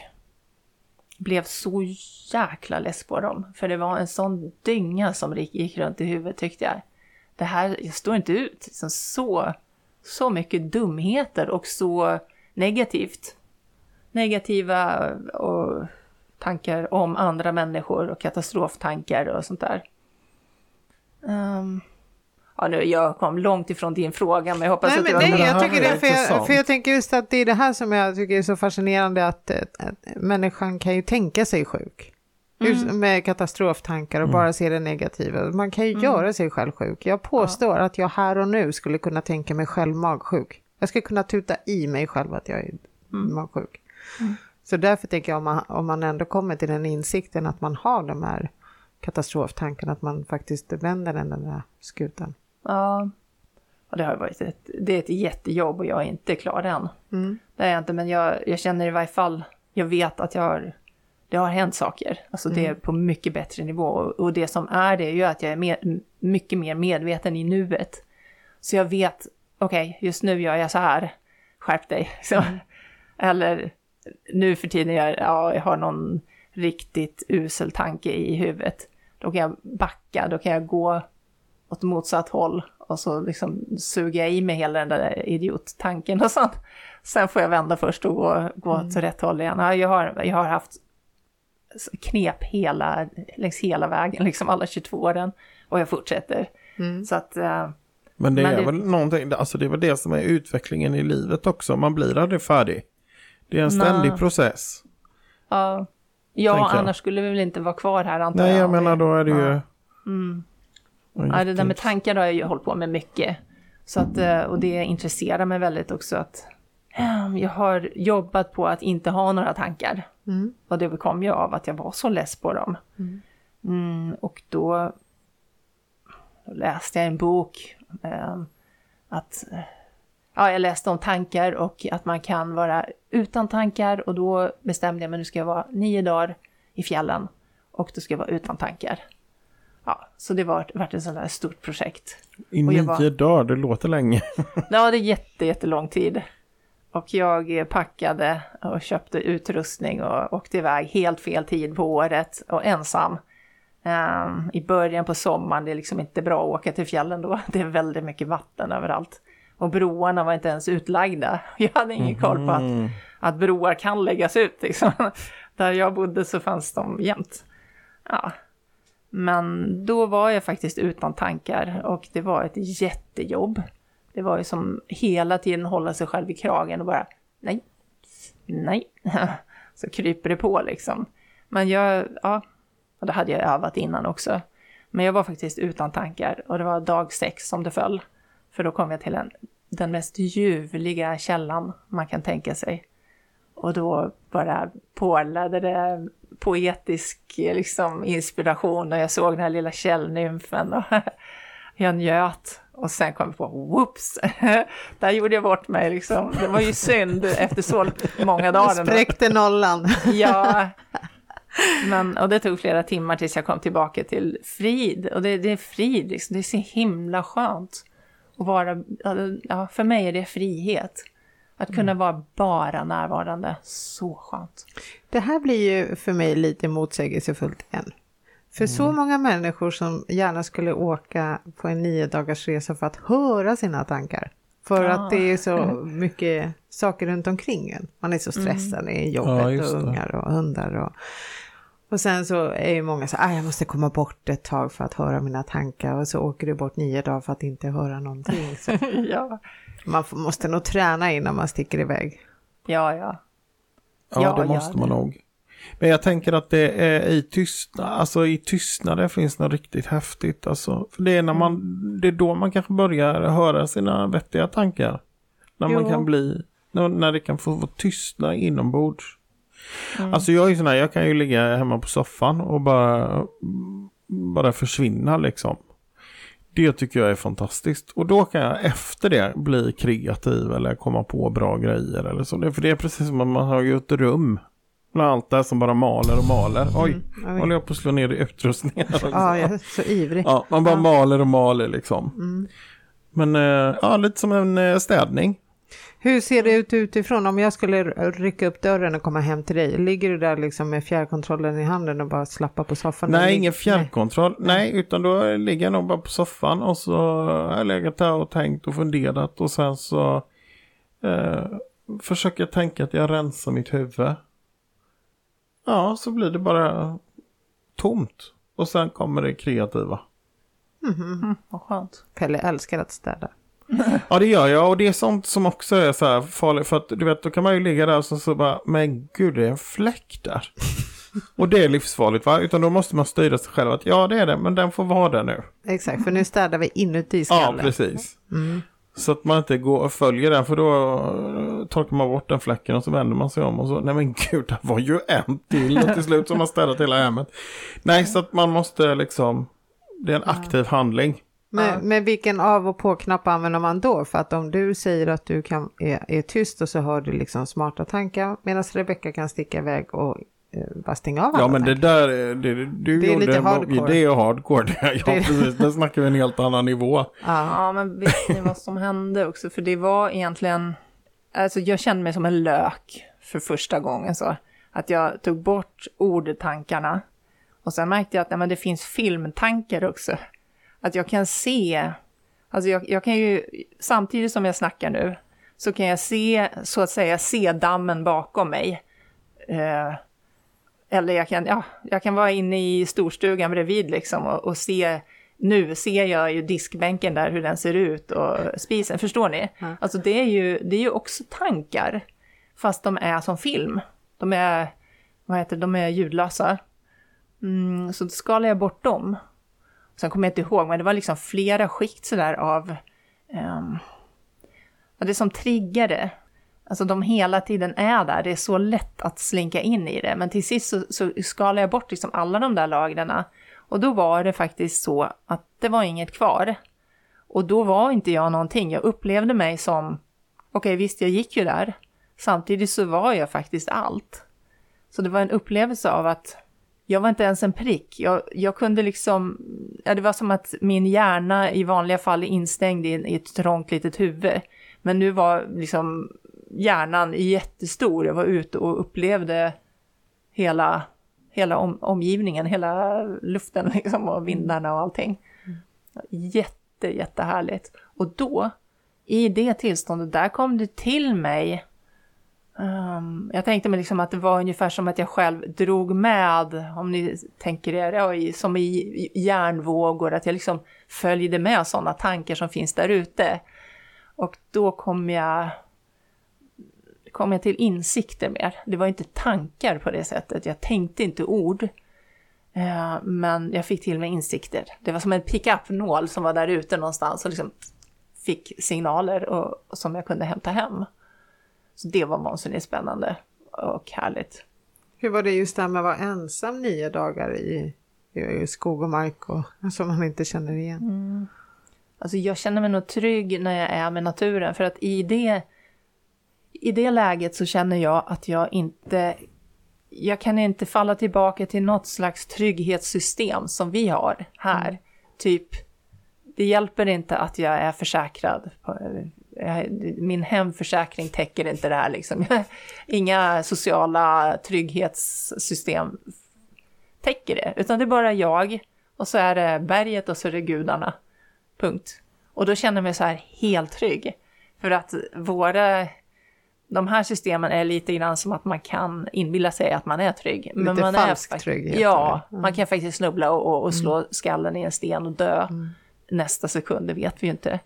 blev så jäkla less på dem. För det var en sån dynga som gick runt i huvudet tyckte jag. Det här, jag står inte ut. Liksom så, så mycket dumheter och så negativt. Negativa och tankar om andra människor och katastroftankar och sånt där. Um, ja, nu, jag kom långt ifrån din fråga, men jag hoppas Nej, att det var... Nej, jag tycker det, för jag, för jag tänker just att det är det här som jag tycker är så fascinerande, att, att människan kan ju tänka sig sjuk. Mm. Med katastroftankar och mm. bara se det negativa. Man kan ju mm. göra sig själv sjuk. Jag påstår ja. att jag här och nu skulle kunna tänka mig själv magsjuk. Jag ska kunna tuta i mig själv att jag är mm. magsjuk. Mm. Så därför tänker jag om man, om man ändå kommer till den insikten att man har de här katastroftankarna, att man faktiskt vänder den där skutan. Ja, och det har varit ett, det är ett jättejobb och jag är inte klar än. Mm. Det är jag inte, men jag, jag känner i varje fall, jag vet att jag har, det har hänt saker. Alltså det är mm. på mycket bättre nivå. Och, och det som är det är ju att jag är med, mycket mer medveten i nuet. Så jag vet okej, okay, just nu gör jag så här, skärp dig. Så, mm. Eller nu för tiden, jag, ja, jag har någon riktigt usel tanke i huvudet. Då kan jag backa, då kan jag gå åt motsatt håll och så liksom suger jag i mig hela den där idiottanken och sen, sen får jag vända först och gå, gå mm. till rätt håll igen. Ja, jag, har, jag har haft knep hela, längs hela vägen, liksom alla 22 åren och jag fortsätter. Mm. Så att uh, men det Men är det... väl någonting, alltså det är väl det som är utvecklingen i livet också. Man blir aldrig färdig. Det är en ständig Nå. process. Ja, ja annars skulle vi väl inte vara kvar här antar Nej, jag. jag menar då är det ju... Mm. Ja, det där med tankar har jag ju hållit på med mycket. Så att, eh, och det intresserar mig väldigt också att ehm, jag har jobbat på att inte ha några tankar. Mm. Och det kom ju av att jag var så less på dem. Mm. Mm, och då, då läste jag en bok att ja, jag läste om tankar och att man kan vara utan tankar och då bestämde jag mig nu ska jag vara nio dagar i fjällen och då ska jag vara utan tankar. Ja, så det var varit ett sånt där stort projekt. I nio var, dagar, det låter länge. ja, det är jätte, jättelång tid. Och jag packade och köpte utrustning och åkte iväg helt fel tid på året och ensam. Um, I början på sommaren, det är liksom inte bra att åka till fjällen då. Det är väldigt mycket vatten överallt. Och broarna var inte ens utlagda. Jag hade ingen mm. koll på att, mhm. att broar kan läggas ut. Liksom. Där jag bodde så fanns de jämt. Ja. Men då var jag faktiskt utan tankar och det var ett jättejobb. Det var ju som hela tiden hålla sig själv i kragen och bara nej, nej. Så kryper det på liksom. Men jag, ja, och det hade jag övat innan också. Men jag var faktiskt utan tankar och det var dag sex som det föll. För då kom jag till en, den mest ljuvliga källan man kan tänka sig. Och då bara pålade det poetisk liksom, inspiration och jag såg den här lilla källnymfen och jag njöt. Och sen kom jag på, whoops, där gjorde jag bort mig liksom. Det var ju synd efter så många dagar. Spräckte nollan. Ja, Men, och det tog flera timmar tills jag kom tillbaka till frid. Och det, det är frid, liksom. det är så himla skönt att vara, ja, för mig är det frihet. Att kunna vara bara närvarande, så skönt. Det här blir ju för mig lite motsägelsefullt än. För så många människor som gärna skulle åka på en nio dagars resa för att höra sina tankar. För Ah. att det är så mycket saker runt omkring en. Man är så stressad, är Ja, jobbet just och ungar och hundar. Och, och sen så är ju många så ah, jag måste komma bort ett tag för att höra mina tankar. Och så åker du bort nio dagar för att inte höra någonting. Så ja. man måste nog träna innan man sticker iväg. Ja, ja. Ja, Ja, det måste man det. nog. Men jag tänker att det är i tystnad, alltså i tystnaden finns något riktigt häftigt. Alltså, för det är när man, det är då man kanske börjar höra sina vettiga tankar. När man kan bli, när, när det kan få vara tystnad inombords. Mm. Alltså jag är sån här, jag kan ju ligga hemma på soffan och bara, bara försvinna liksom. Det tycker jag är fantastiskt. Och då kan jag efter det bli kreativ eller komma på bra grejer eller så. För det är precis som att man har ju ett rum. Bland allt det som bara maler och maler. Oj, Mm. håller jag på att slå ner i utrustningen. Ja, jag är så ivrig. Ja, man bara Ja. maler och maler liksom. Mm. Men eh, ja, lite som en eh, städning. Hur ser det ut utifrån om jag skulle rycka upp dörren och komma hem till dig? Ligger du där liksom med fjärrkontrollen i handen och bara slappar på soffan? Nej, ingen fjärrkontroll. Nej. utan då ligger jag nog bara på soffan och så har jag legat där och tänkt och funderat och sen så eh, försöker jag tänka att jag rensar mitt huvud. Ja, så blir det bara tomt. Och sen kommer det kreativa. Mm, vad skönt. Pelle älskar att städa. Ja, det gör jag och det är sånt som också är så här farligt. För att du vet, då kan man ju ligga där och så, så bara, men gud, det är en fläck där. och det är livsfarligt va? Utan då måste man styra sig själv att ja, det är det, men den får vara där nu. Exakt, för nu städar vi inuti Ja, skallen. precis. Mm. Så att man inte går och följer den för då torkar man bort den fläcken och så vänder man sig om och så nej men gud det var ju en till och till slut så har städat hela hemmet. Nej så att man måste liksom det är en aktiv handling. Men, Ja. men vilken av och på-knapp använder man då? För att om du säger att du kan, är, är tyst och så hör du liksom smarta tankar medan Rebecka kan sticka iväg och eh, bara stänga av Ja alla men det där är- det, du Det är gjorde lite hardcore. Det är hardcore. Det, ja Det- precis, där snackar vi en helt annan nivå. Ja. Ja, men vet ni vad som hände också? För det var egentligen, alltså jag kände mig som en lök för första gången så. Att jag tog bort ordtankarna. Och sen märkte jag att nej, men det finns filmtankar också. Att jag kan se, alltså jag, jag kan ju, samtidigt som jag snackar nu, så kan jag se, så att säga, se dammen bakom mig. Eh, eller jag kan, ja, jag kan vara inne i storstugan bredvid liksom och, och se, nu ser jag ju diskbänken där hur den ser ut och spisen, förstår ni? Ja. Alltså det är, ju, det är ju också tankar, fast de är som film. De är, vad heter de är ljudlösa. Mm, så skalar jag bort dem. Sen kommer jag inte ihåg, men det var liksom flera skikt sådär av, Um, det som triggade. Alltså de hela tiden är där, det är så lätt att slinka in i det. Men till sist så, så skalade jag bort liksom alla de där lagren. Och då var det faktiskt så att det var inget kvar. Och då var inte jag någonting, jag upplevde mig som, okej visst jag gick ju där. Samtidigt så var jag faktiskt allt. Så det var en upplevelse av att jag var inte ens en prick. Jag, jag kunde liksom, ja, det var som att min hjärna i vanliga fall är instängd i, i ett trångt litet huvud. Men nu var liksom hjärnan jättestor. Jag var ute och upplevde hela, hela om, omgivningen, hela luften liksom, och vindarna och allting. Jätte, jättehärligt. Och då, i det tillståndet, där kom det till mig Um, jag tänkte mig liksom att det var ungefär som att jag själv drog med, om ni tänker er, ja, som i järnvågor, att jag liksom följde med sådana tankar som finns där ute. Och då kom jag, kom jag till insikter mer. Det var inte tankar på det sättet, jag tänkte inte ord. Uh, men jag fick till mig insikter. Det var som en pick-up-nål som var där ute någonstans och liksom fick signaler och, och som jag kunde hämta hem. Så det var vansinnigt spännande och härligt. Hur var det just det här med att vara ensam nio dagar i, i skog och mark och, som man inte känner igen? Alltså jag känner mig nog trygg när jag är med naturen för att i det, i det läget så känner jag att jag inte, jag kan inte falla tillbaka till något slags trygghetssystem som vi har här. Typ, det hjälper inte att jag är försäkrad på, min hemförsäkring täcker inte det här liksom. Inga sociala trygghetssystem täcker det, utan det är bara jag och så är det berget och så är det gudarna. Punkt. Och då känner jag mig så här helt trygg. För att våra, de här systemen är lite grann som att man kan inbilla sig att man är trygg. Lite man falsk är, trygghet, Ja, eller? man kan faktiskt snubbla och, och slå skallen i en sten och dö nästa sekund, det vet vi ju inte.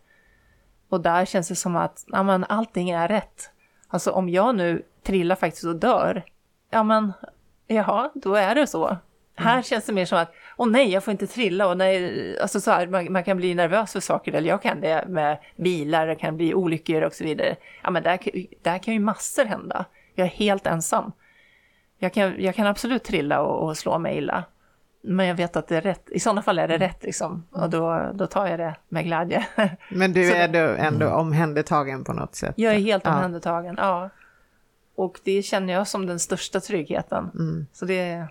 Och där känns det som att ja, men, allting är rätt. Alltså om jag nu trillar faktiskt och dör, ja men jaha, då är det så. Här känns det mer som att, åh nej, jag får inte trilla och nej, alltså så här, man, man kan bli nervös för saker, eller jag kan det med bilar, det kan bli olyckor och så vidare. Ja men där, där kan ju massor hända. Jag är helt ensam. Jag kan, jag kan absolut trilla och, och slå mig illa. Men jag vet att det är rätt, i sådana fall är det rätt liksom. Och då, då tar jag det med glädje. Men du är då ändå omhändertagen på något sätt? Jag är helt Ja. omhändertagen, ja. Och det känner jag som den största tryggheten. Mm. Så det,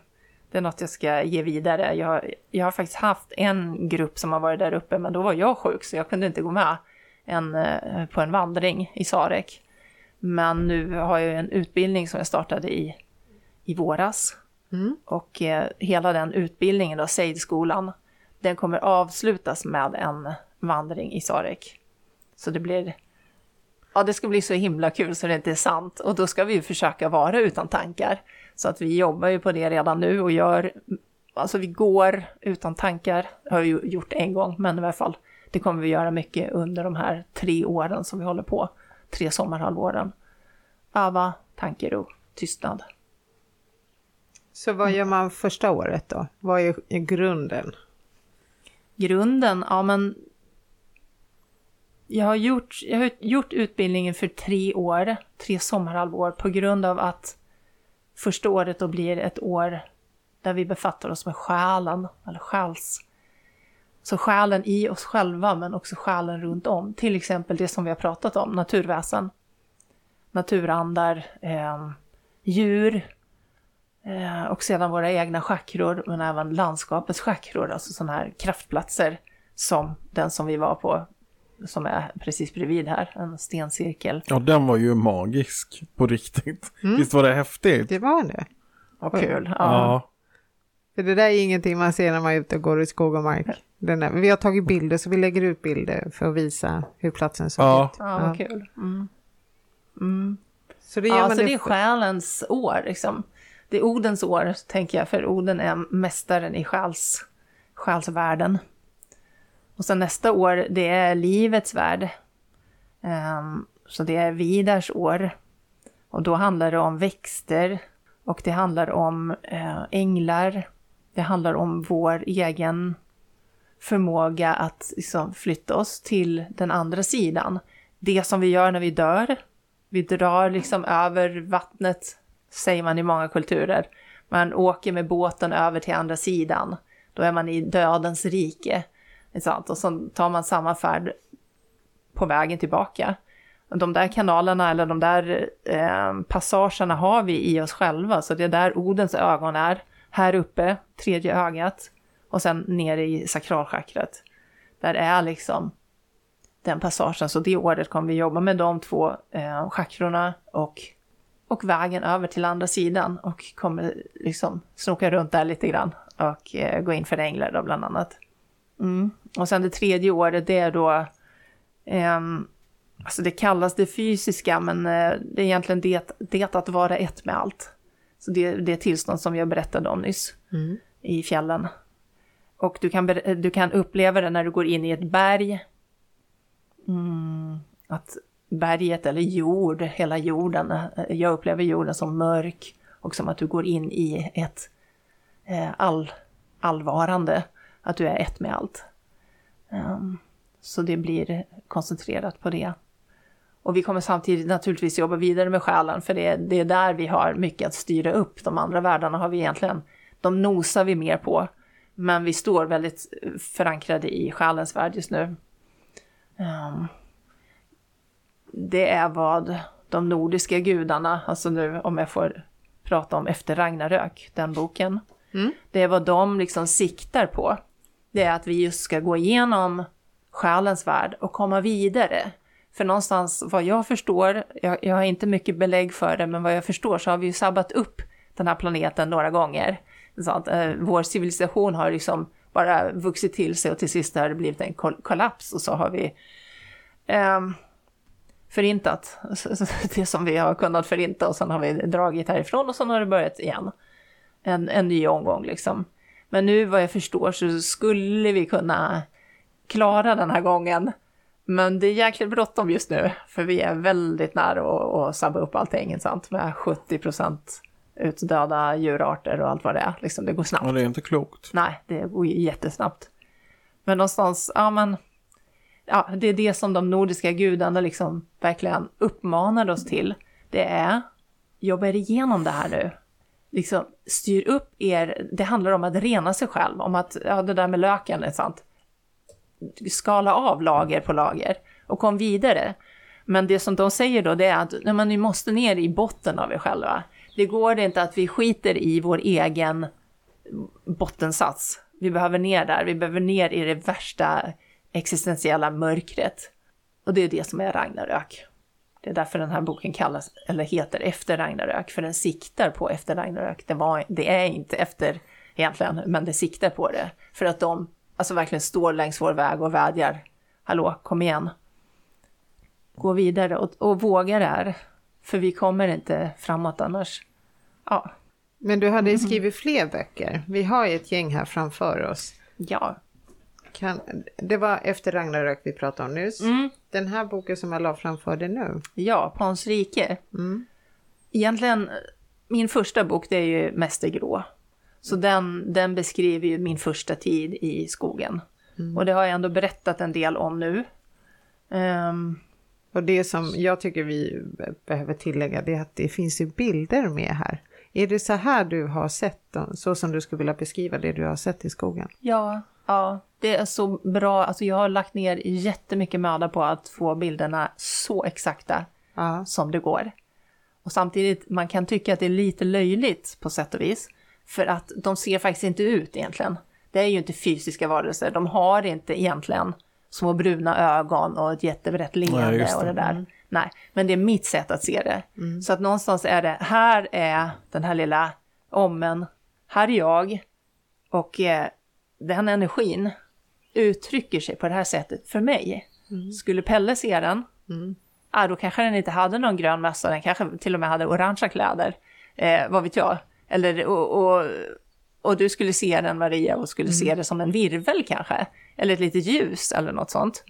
det är något jag ska ge vidare. Jag, jag har faktiskt haft en grupp som har varit där uppe, men då var jag sjuk så jag kunde inte gå med en, eh, på en vandring i Sarek. Men nu har jag en utbildning som jag startade i, i våras. Mm. Och eh, hela den utbildningen, då, Seidskolan, den kommer avslutas med en vandring i Sarek. Så det blir, ja det ska bli så himla kul så det inte är sant. Och då ska vi ju försöka vara utan tankar. Så att vi jobbar ju på det redan nu och gör, alltså vi går utan tankar, har vi gjort en gång, men i alla fall, det kommer vi göra mycket under de här tre åren som vi håller på, tre sommarhalvåren. Öva, tankero, tystnad. Så vad gör man första året då? Vad är är grunden? Grunden, ja men jag har, gjort, jag har gjort utbildningen för tre år, tre sommarhalvår, på grund av att första året då blir ett år där vi befattar oss med själen, eller själs. Så själen i oss själva, men också själen runt om. Till exempel det som vi har pratat om, naturväsen, naturandar, eh, djur, och sedan våra egna chakror, men även landskapets chakror, alltså sådana här kraftplatser som den som vi var på, som är precis bredvid här, en stencirkel. Ja, den var ju magisk på riktigt. Visst var det häftigt? Det var det. Vad kul! Ja. Ja. För det där är ingenting man ser när man är ute och går i skog och mark. Den där, vi har tagit bilder så vi lägger ut bilder för att visa hur platsen såg Ja. ut. Ja, vad kul. Mm. Mm. Så det gör Ja, man så det, det är själens år liksom. Det är Odens år, tänker jag, för Oden är mästaren i själs, själsvärlden. Och sen nästa år, det är livets värld. Um, så det är Vidars år. Och då handlar det om växter och det handlar om eh, änglar. Det handlar om vår egen förmåga att liksom, flytta oss till den andra sidan. Det som vi gör när vi dör. Vi drar liksom över vattnet, säger man i många kulturer. Man åker med båten över till andra sidan. Då är man i dödens rike. Sant? Och så tar man samma färd på vägen tillbaka. De där kanalerna eller de där eh, passagerna har vi i oss själva, så det är där Odens ögon är. Här uppe, tredje ögat, och sen nere i sakralchakrat. Där är liksom den passagen, så det året kommer vi jobba med de två eh, chakrorna och, och vägen över till andra sidan och kommer liksom snoka runt där lite grann och eh, gå in för änglar då bland annat. Mm. Och sen det tredje året, det är då ehm, Alltså det kallas det fysiska, men eh, det är egentligen det, det att vara ett med allt. Så det, det är tillstånd som jag berättade om nyss Mm. i fjällen. Och du kan, du kan uppleva det när du går in i ett berg. Mm, att berget eller jord, hela jorden, jag upplever jorden som mörk och som att du går in i ett eh, all, allvarande, att du är ett med allt. Ehm, så det blir koncentrerat på det. Och vi kommer samtidigt naturligtvis jobba vidare med själen, för det är, det är där vi har mycket att styra upp. De andra världarna har vi egentligen, de nosar vi mer på. Men vi står väldigt eh, förankrade i själens värld just nu. Ehm, det är vad de nordiska gudarna, alltså nu om jag får prata om Efter Ragnarök, den boken. Mm. Det är vad de liksom siktar på. Det är att vi just ska gå igenom själens värld och komma vidare. För någonstans vad jag förstår, jag, jag har inte mycket belägg för det, men vad jag förstår så har vi ju sabbat upp den här planeten några gånger. Så att, eh, vår civilisation har liksom bara vuxit till sig och till sist har det blivit en kol- kollaps och så har vi ehm, förintat det som vi har kunnat förinta och sen har vi dragit härifrån och sen har det börjat igen. En, en ny omgång liksom. Men nu vad jag förstår så skulle vi kunna klara den här gången. Men det är jäkligt bråttom just nu, för vi är väldigt nära att, sabba upp allting, sant? Med 70 procent utdöda djurarter och allt vad det är. Liksom, det går snabbt. Och det är inte klokt. Nej, det går jättesnabbt. Men någonstans, ja men, ja, det är det som de nordiska gudarna liksom verkligen uppmanade oss till. Det är, jobba er igenom det här nu. Liksom, styr upp er, det handlar om att rena sig själv, om att, ja det där med löken är sant. Skala av lager på lager och kom vidare. Men det som de säger då, det är att nej, men ni måste ner i botten av er själva. Det går inte att vi skiter i vår egen bottensats. Vi behöver ner där, vi behöver ner i det värsta existentiella mörkret. Och det är det som är Ragnarök. Det är därför den här boken kallas, eller heter Efter Ragnarök, för den siktar på Efter Ragnarök. Det, var, det är inte efter egentligen, men det siktar på det. För att de alltså verkligen står längs vår väg och vädjar. Hallå, kom igen. Gå vidare och, och våga det här. För vi kommer inte framåt annars. Ja, Men du hade skrivit fler böcker. Vi har ju ett gäng här framför oss. ja. Kan, det var efter Ragnarök vi pratade om nyss. Mm. Den här boken som jag la framför dig nu. Ja, Pans rike. Mm. Egentligen, min första bok det är ju Mäster Grå. Så den, den beskriver ju min första tid i skogen. Och det har jag ändå berättat en del om nu. Ehm, Och det som jag tycker vi behöver tillägga det är att det finns ju bilder med här. Är det så här du har sett så som du skulle vilja beskriva det du har sett i skogen? ja, ja, det är så bra. Alltså jag har lagt ner jättemycket möda på att få bilderna så exakta Ja. som det går. Och samtidigt, man kan tycka att det är lite löjligt på sätt och vis. För att de ser faktiskt inte ut egentligen. Det är ju inte fysiska varelser. De har inte egentligen små bruna ögon och ett jättebrett leende det. och det där. Nej, men det är mitt sätt att se det. Så att någonstans är det, här är den här lilla ommen, här är jag. Och eh, den energin uttrycker sig på det här sättet för mig. Skulle Pelle se den, ah, då kanske den inte hade någon grön mössa, den kanske till och med hade orangea kläder. Eh, vad vet jag. Eller, och, och, och du skulle se den Maria och skulle se det som en virvel kanske. Eller ett litet ljus eller något sånt.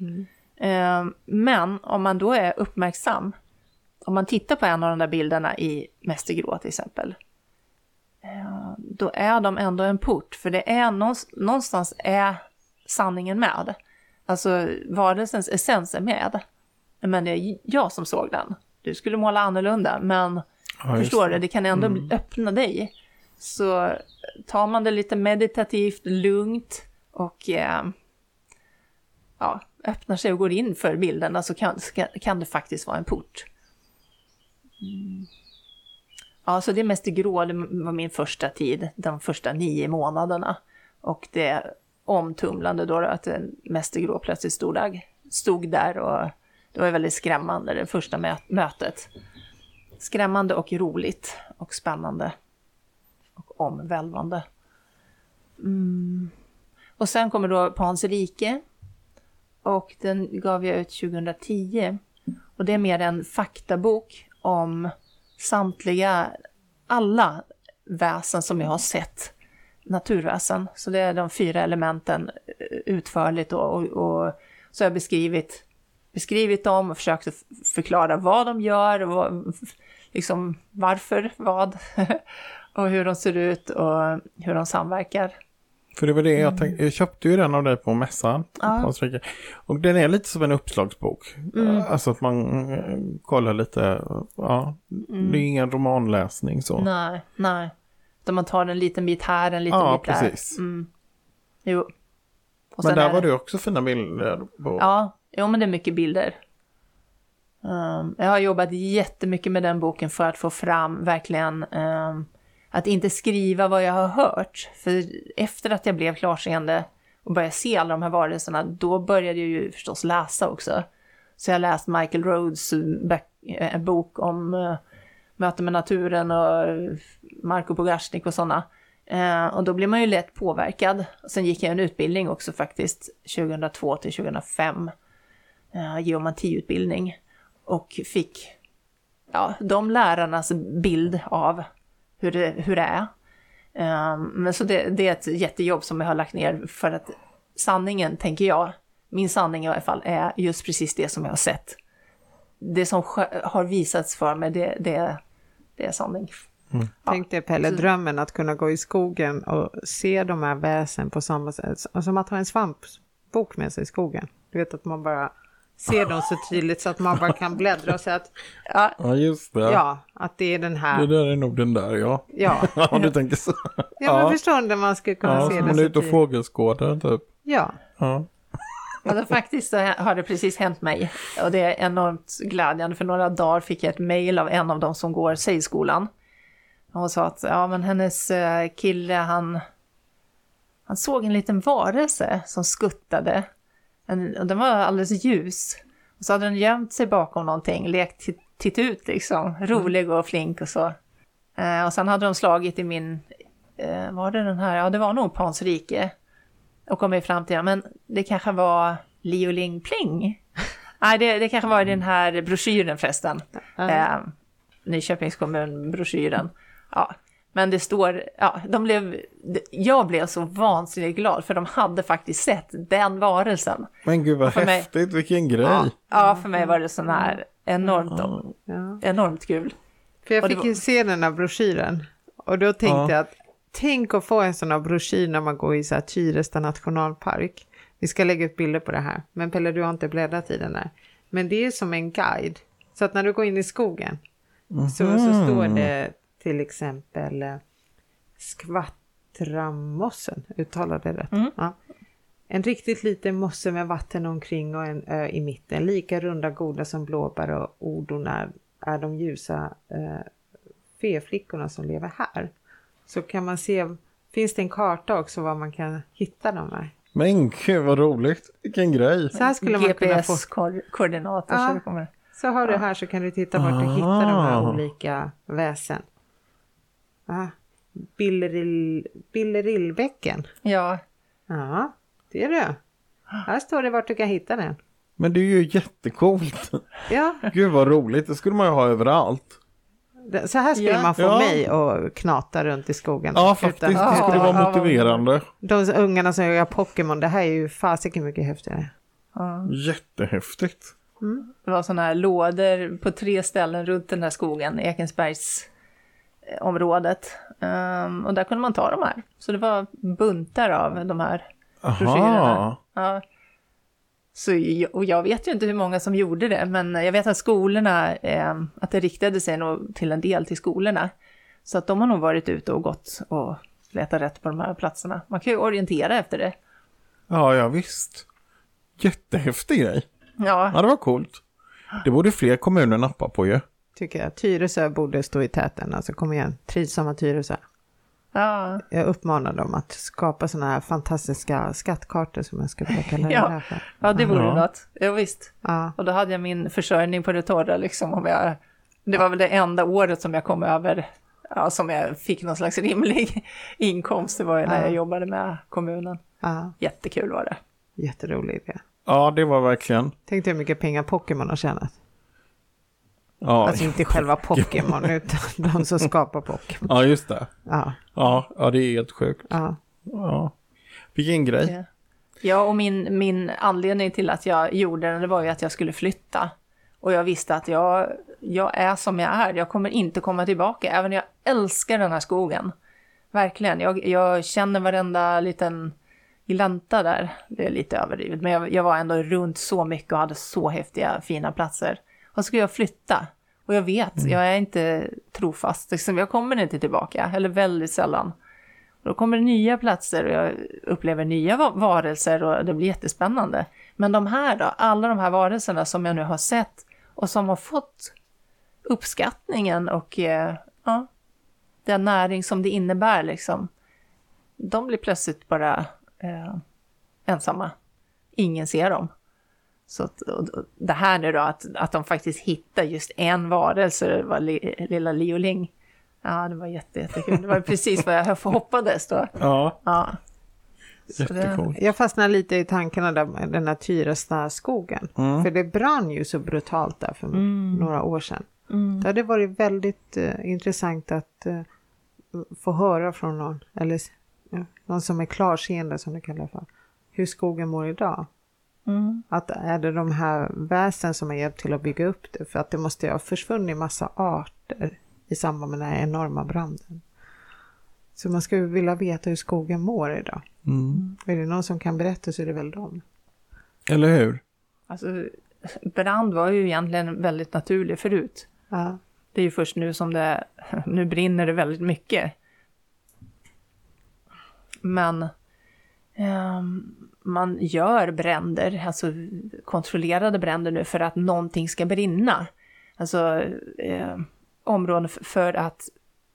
Eh, men om man då är uppmärksam, om man tittar på en av de där bilderna i Mäster Grå till exempel. eh, Då är de ändå en port, för det är någonstans är sanningen med. Alltså varelsens essens är med. Men det är jag som såg den. Du skulle måla annorlunda, men Ja, förstår det. du, det kan ändå öppna dig. Så tar man det lite meditativt, lugnt och eh, ja, öppnar sig och går in för bilderna så kan, ska, kan det faktiskt vara en port. Mm. Ja, så det är mest det grå, det var min första tid, de första nio månaderna. Och det omtumlande då, att en Mäster Grå plötsligt stod där, stod där och det var väldigt skrämmande det första mötet. Skrämmande och roligt och spännande och omvälvande. Mm. Och sen kommer då Pans rike och den gav jag ut 2010. Och det är mer en faktabok om samtliga, alla väsen som jag har sett, naturväsen. Så det är de fyra elementen eh, utförligt och, och, och så har jag beskrivit, beskrivit dem och försökt förklara vad de gör, och liksom varför, vad och hur de ser ut och hur de samverkar. För det var det jag tänkte, jag köpte ju den av dig på mässan. Mm. Ja. Mm. Och den är lite som en uppslagsbok. Alltså att man eh, kollar lite, ja, det är ingen romanläsning så. Mm. Nej, nej. Utan man tar en liten bit här, en liten Ja, bit där. precis. Mm. Jo. Och Men där är var det- också fina bilder på. Ja, jo men det är mycket bilder. Um, jag har jobbat jättemycket med den boken för att få fram verkligen um, att inte skriva vad jag har hört. För efter att jag blev klarseende och började se alla de här varelserna, då började jag ju förstås läsa också. Så jag har läst Michael Rhodes eh, bok om möte med naturen och Marko Bogasnik och sådana. Eh, och då blir man ju lätt påverkad. Sen gick jag en utbildning också faktiskt, 2002 till 2005. Eh, geomantiutbildning. Och fick ja, de lärarnas bild av hur det, hur det är. Eh, men så det, det är ett jättejobb som jag har lagt ner för att sanningen, tänker jag, min sanning i alla fall, är just precis det som jag har sett. Det som har visats för mig, det, det, det är sanning. Ja. Tänk dig Pelle, Så- drömmen att kunna gå i skogen och se de här väsen på samma sätt. Som att ha en svampbok med sig i skogen. Du vet att man bara ser dem så tydligt så att man bara kan bläddra och säga att Ja, Ja, just det. ja, att det är den Det här. där är nog den där, ja. Ja, Ja, du tänker så. ja men förstår du, man ska kunna Ja, se som det man är så ute och tydligt. fågelskådar typ. Ja, Ja. Alltså faktiskt så har det precis hänt mig och det är enormt glädjande. För några dagar fick jag ett mejl av en av dem som går Sejskolan. Hon sa att ja, men hennes eh, kille han, han såg en liten varelse som skuttade. En, och den var alldeles ljus. Och så hade den gömt sig bakom någonting, lekt titt ut liksom, rolig och flink och så. Eh, och sen hade de slagit i min, eh, var det den här, ja det var nog Pans rike. Och kommit fram till, ja men det kanske var Lio Ling Pling. Nej, det, det kanske var i den här broschyren förresten. Eh, Nyköpings kommun-broschyren. Ja, men det står, ja, de blev, jag blev så vansinnigt glad för de hade faktiskt sett den varelsen. Men gud vad För mig- häftigt, vilken grej. Ja, ja, för mig var det sån här enormt, ja. enormt kul. För jag fick var- ju se den här broschyren. Och då tänkte Ja. jag att tänk att få en sån här broschyr när man går i så här Tyresta nationalpark. Vi ska lägga upp bilder på det här. Men Pelle, du har inte bläddrat i den där. Men det är som en guide. Så att när du går in i skogen så, så står det till exempel eh, skvattramossen. Uttalade det rätt? Mm. Ja. En riktigt liten mosse med vatten omkring och en ö i mitten. Lika runda goda som blåbär och odon är, är de ljusa eh, feflickorna som lever här. Så kan man se, finns det en karta också var man kan hitta de här. Men gud vad roligt, vilken grej. Så här skulle man kunna få. GPS-koordinater. Ja. Så det kommer. Så har du här så kan du titta vart du hittar de här Ah. olika väsen. Ah. Billerill, Billerillbäcken. Ja, Ja, det är det. Här står det vart du kan hitta den. Men det är ju jättecoolt. Ja, Gud vad roligt, det skulle man ju ha överallt. Så här skulle Ja. man få Ja. mig att knata runt i skogen. Ja, faktiskt. Utan- Det skulle vara motiverande. De ungarna som gör Pokémon, det här är ju fasiken mycket häftigare. ja. Jättehäftigt. Det var sådana här lådor på tre ställen runt den här skogen, Ekensbergs eh, området. Ehm, och där kunde man ta de här. Så det var buntar av de här broschyrerna. Ja. Så, jag- och jag vet ju inte hur många som gjorde det, men jag vet att skolorna, eh, att det riktade sig nog till en del till skolorna. Så att de har nog varit ute och gått och letat rätt på de här platserna. Man kan ju orientera efter det. Ja, ja visst. Jättehäftig grej. Ja, Ja, det var coolt. Det borde fler kommuner nappa på ju. Tycker jag. Tyresö borde stå i täten. Alltså kom igen, trivsamma Tyresö. Ja, Jag uppmanar dem att skapa sådana här fantastiska skattkartor som jag skulle vilja kalla det Ja. här för. ja det vore Ja. något. Ja, visst. Ja, Och då hade jag min försörjning på det torra liksom. Om jag, det var väl det enda året som jag kom över, ja, som jag fick någon slags rimlig inkomst. Det var ju när Ja. jag jobbade med kommunen. ja, Jättekul var det. jätterolig idé. Ja, det var verkligen. Tänk dig hur mycket pengar Pokémon har tjänat. Ja, Alltså inte själva Pokémon utan de som skapar Pokémon. ja just det. Ja, Ja, ja, det är helt sjukt. ja. Ja. Vilken grej. Ja. Ja, och min, min anledning till att jag gjorde det, det var ju att jag skulle flytta. Och jag visste att jag, jag är som jag är, jag kommer inte komma tillbaka, även om jag älskar den här skogen. Verkligen, jag, jag känner varenda liten glänta där. Det är lite överdrivet, men jag, jag var ändå runt så mycket och hade så häftiga, fina platser. Och så skulle jag flytta. Och jag vet, jag är inte trofast, liksom, jag kommer inte tillbaka, eller väldigt sällan. Och då kommer det nya platser och jag upplever nya va- varelser och det blir jättespännande. Men de här då, alla de här varelserna som jag nu har sett och som har fått uppskattningen och eh, ja, den näring som det innebär liksom. De blir plötsligt bara eh, ensamma. Ingen ser dem. Så att, det här nu då, att, att de faktiskt hittar just en varelse, det var li, lilla Lioling. Ja, det var jätte, jättekul. Det var precis vad jag hoppades då. Ja, Ja. Så det-. Jag fastnar lite i tankarna där med den här Tyresta skogen. Mm. För det brann ju så brutalt där för några år sedan. Mm. Det hade varit väldigt eh, intressant att eh, få höra från någon, eller ja, någon som är klarseende som det kallas för, hur skogen mår idag. Mm. Att är det de här väsen som har hjälpt till att bygga upp det? För att det måste ju ha försvunnit massa arter i samband med den här enorma branden. Så man skulle vilja veta hur skogen mår idag. Mm. Är det någon som kan berätta så är det väl dem. Eller hur? Alltså, brand var ju egentligen väldigt naturlig förut. Ja. Det är ju först nu som det, nu brinner det väldigt mycket. Men Ehm, man gör bränder, alltså kontrollerade bränder nu för att någonting ska brinna. Alltså eh, områden för att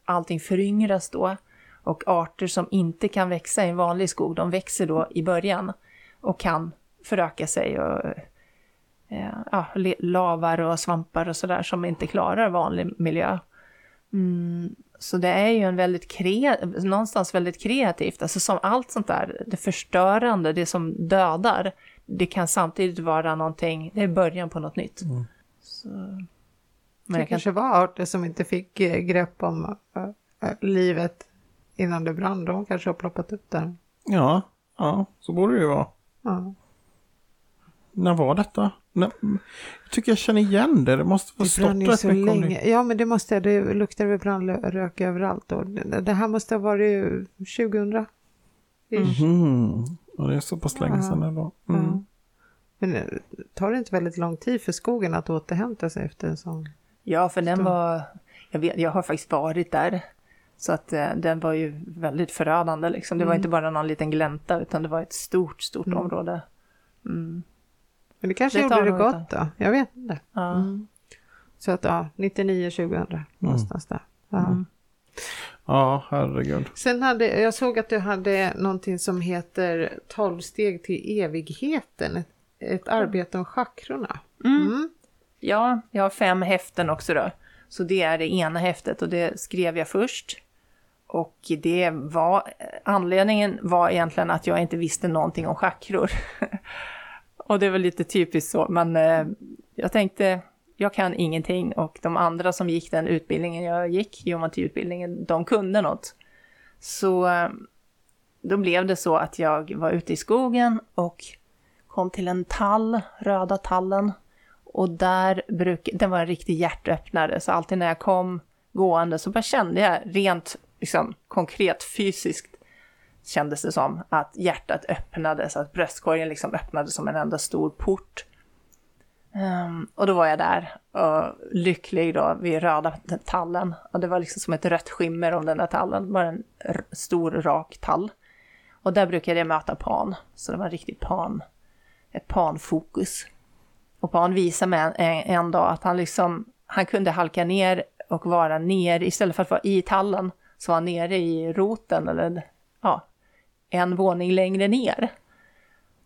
allting föryngras då. Och arter som inte kan växa i en vanlig skog, de växer då i början och kan föröka sig och eh, ja, lavar och svampar och sådär som inte klarar vanlig miljö. Mm, så det är ju en väldigt kre- någonstans väldigt kreativt, alltså som allt sånt där, det förstörande, det som dödar, det kan samtidigt vara någonting, det är början på något nytt. Så, men Det kan, kanske var arter som inte fick eh, grepp om eh, eh, livet innan det brann. De kanske har ploppat upp där. Ja, ja, så borde det ju vara. Ja. När var detta? När, tycker jag känner igen det. Det måste ha Det stått rätt så mycket länge. det. Ja, men det måste det luktar väl brandrök överallt. Och det, här måste ha varit 2000. ish. Mm. Och det är så pass länge Ja. sedan ändå. Ja. Mm. Men eh, tar det inte väldigt lång tid för skogen att återhämta sig efter en sån? ja, för den var, jag, vet, jag har faktiskt varit där, så att eh, den var ju väldigt förödande liksom. Det var Mm. inte bara någon liten glänta, utan det var ett stort, stort Mm. område. Mm. Men det kanske Det gjorde det gott då? Jag vet inte. Ja. Mm. Så att ja, 99-2000 någonstans där. Ja. Mm. Ja, herregud. Sen hade, jag såg att du hade någonting som heter 12 steg till evigheten. Ett, ett arbete om chakrorna. Mm. Ja, jag har fem häften också då. Så det är det ena häftet och det skrev jag först. Och det var, anledningen var egentligen att jag inte visste någonting om chakror. och det var lite typiskt så, men eh, jag tänkte, jag kan ingenting och de andra som gick den utbildningen jag gick, geomatiutbildningen, de kunde något. Så eh, då blev det så att jag var ute i skogen och kom till en tall, röda tallen. Och där bruk, den var en riktig hjärtöppnare, så alltid när jag kom gående så bara kände jag rent liksom, konkret fysiskt kändes det som att hjärtat öppnades, att bröstkorgen liksom öppnades som en enda stor port. Um, och då var jag där och lycklig då vid röda tallen. Och det var liksom som ett rött skimmer om den där tallen, bara en r- stor rak tall. Och där brukade jag möta pan, så det var en riktig pan, ett Pan-fokus. Och Pan visade mig en, en, en dag att han liksom, han kunde halka ner och vara ner, istället för att vara i tallen, så var han nere i roten eller en våning längre ner.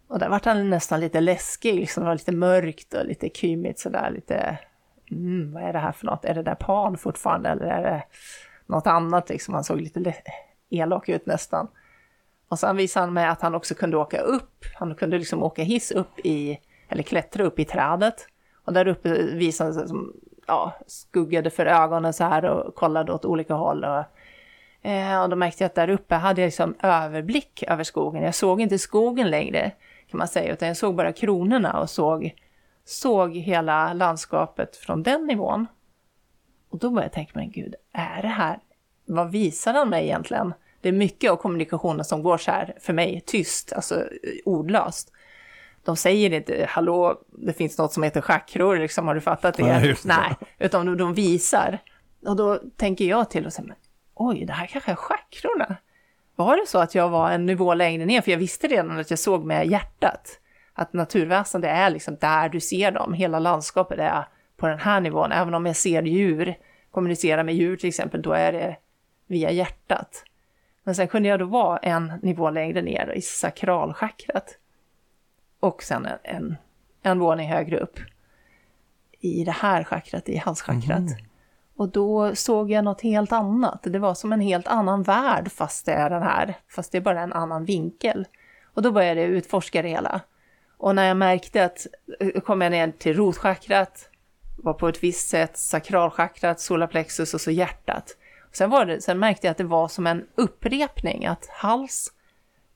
Och där vart han nästan lite läskig, liksom, det var lite mörkt och lite kymigt sådär, lite, mm, vad är det här för något? Är det där Pan fortfarande eller är det något annat liksom? Han såg lite elak ut nästan. Och sen visade han mig att han också kunde åka upp, han kunde liksom åka hiss upp i, eller klättra upp i trädet. Och där uppe visade han sig som, ja, skuggade för ögonen så här och kollade åt olika håll. Och, eh, och då märkte jag att där uppe hade jag liksom överblick över skogen. Jag såg inte skogen längre kan man säga, utan jag såg bara kronorna och såg, såg hela landskapet från den nivån. Och då började jag tänka, men gud, är det här, vad visar han mig egentligen? Det är mycket av kommunikationen som går så här, för mig, tyst, alltså ordlöst. De säger inte, hallå, det finns något som heter chakror, liksom, har du fattat det? Nej, det. Nej, utan de, de visar. Och då tänker jag till och säger, men, oj, det här kanske är chakrorna. Var det så att jag var en nivå längre ner? För jag visste redan att jag såg med hjärtat. Att naturväsen, det är liksom där du ser dem. Hela landskapet är på den här nivån. Även om jag ser djur, kommunicerar med djur till exempel, då är det via hjärtat. Men sen kunde jag då vara en nivå längre ner i sakralchakrat. Och sen en, en, en våning högre upp. I det här chakrat, i halschakrat. Mhm. Och då såg jag något helt annat. Det var som en helt annan värld fast det är den här. Fast det är bara en annan vinkel. Och då började jag utforska det hela. Och när jag märkte att, eh, kom jag ner till rotchakrat, var på ett visst sätt, sakralchakrat, solarplexus och så hjärtat. Sen, var det, sen märkte jag att det var som en upprepning, att hals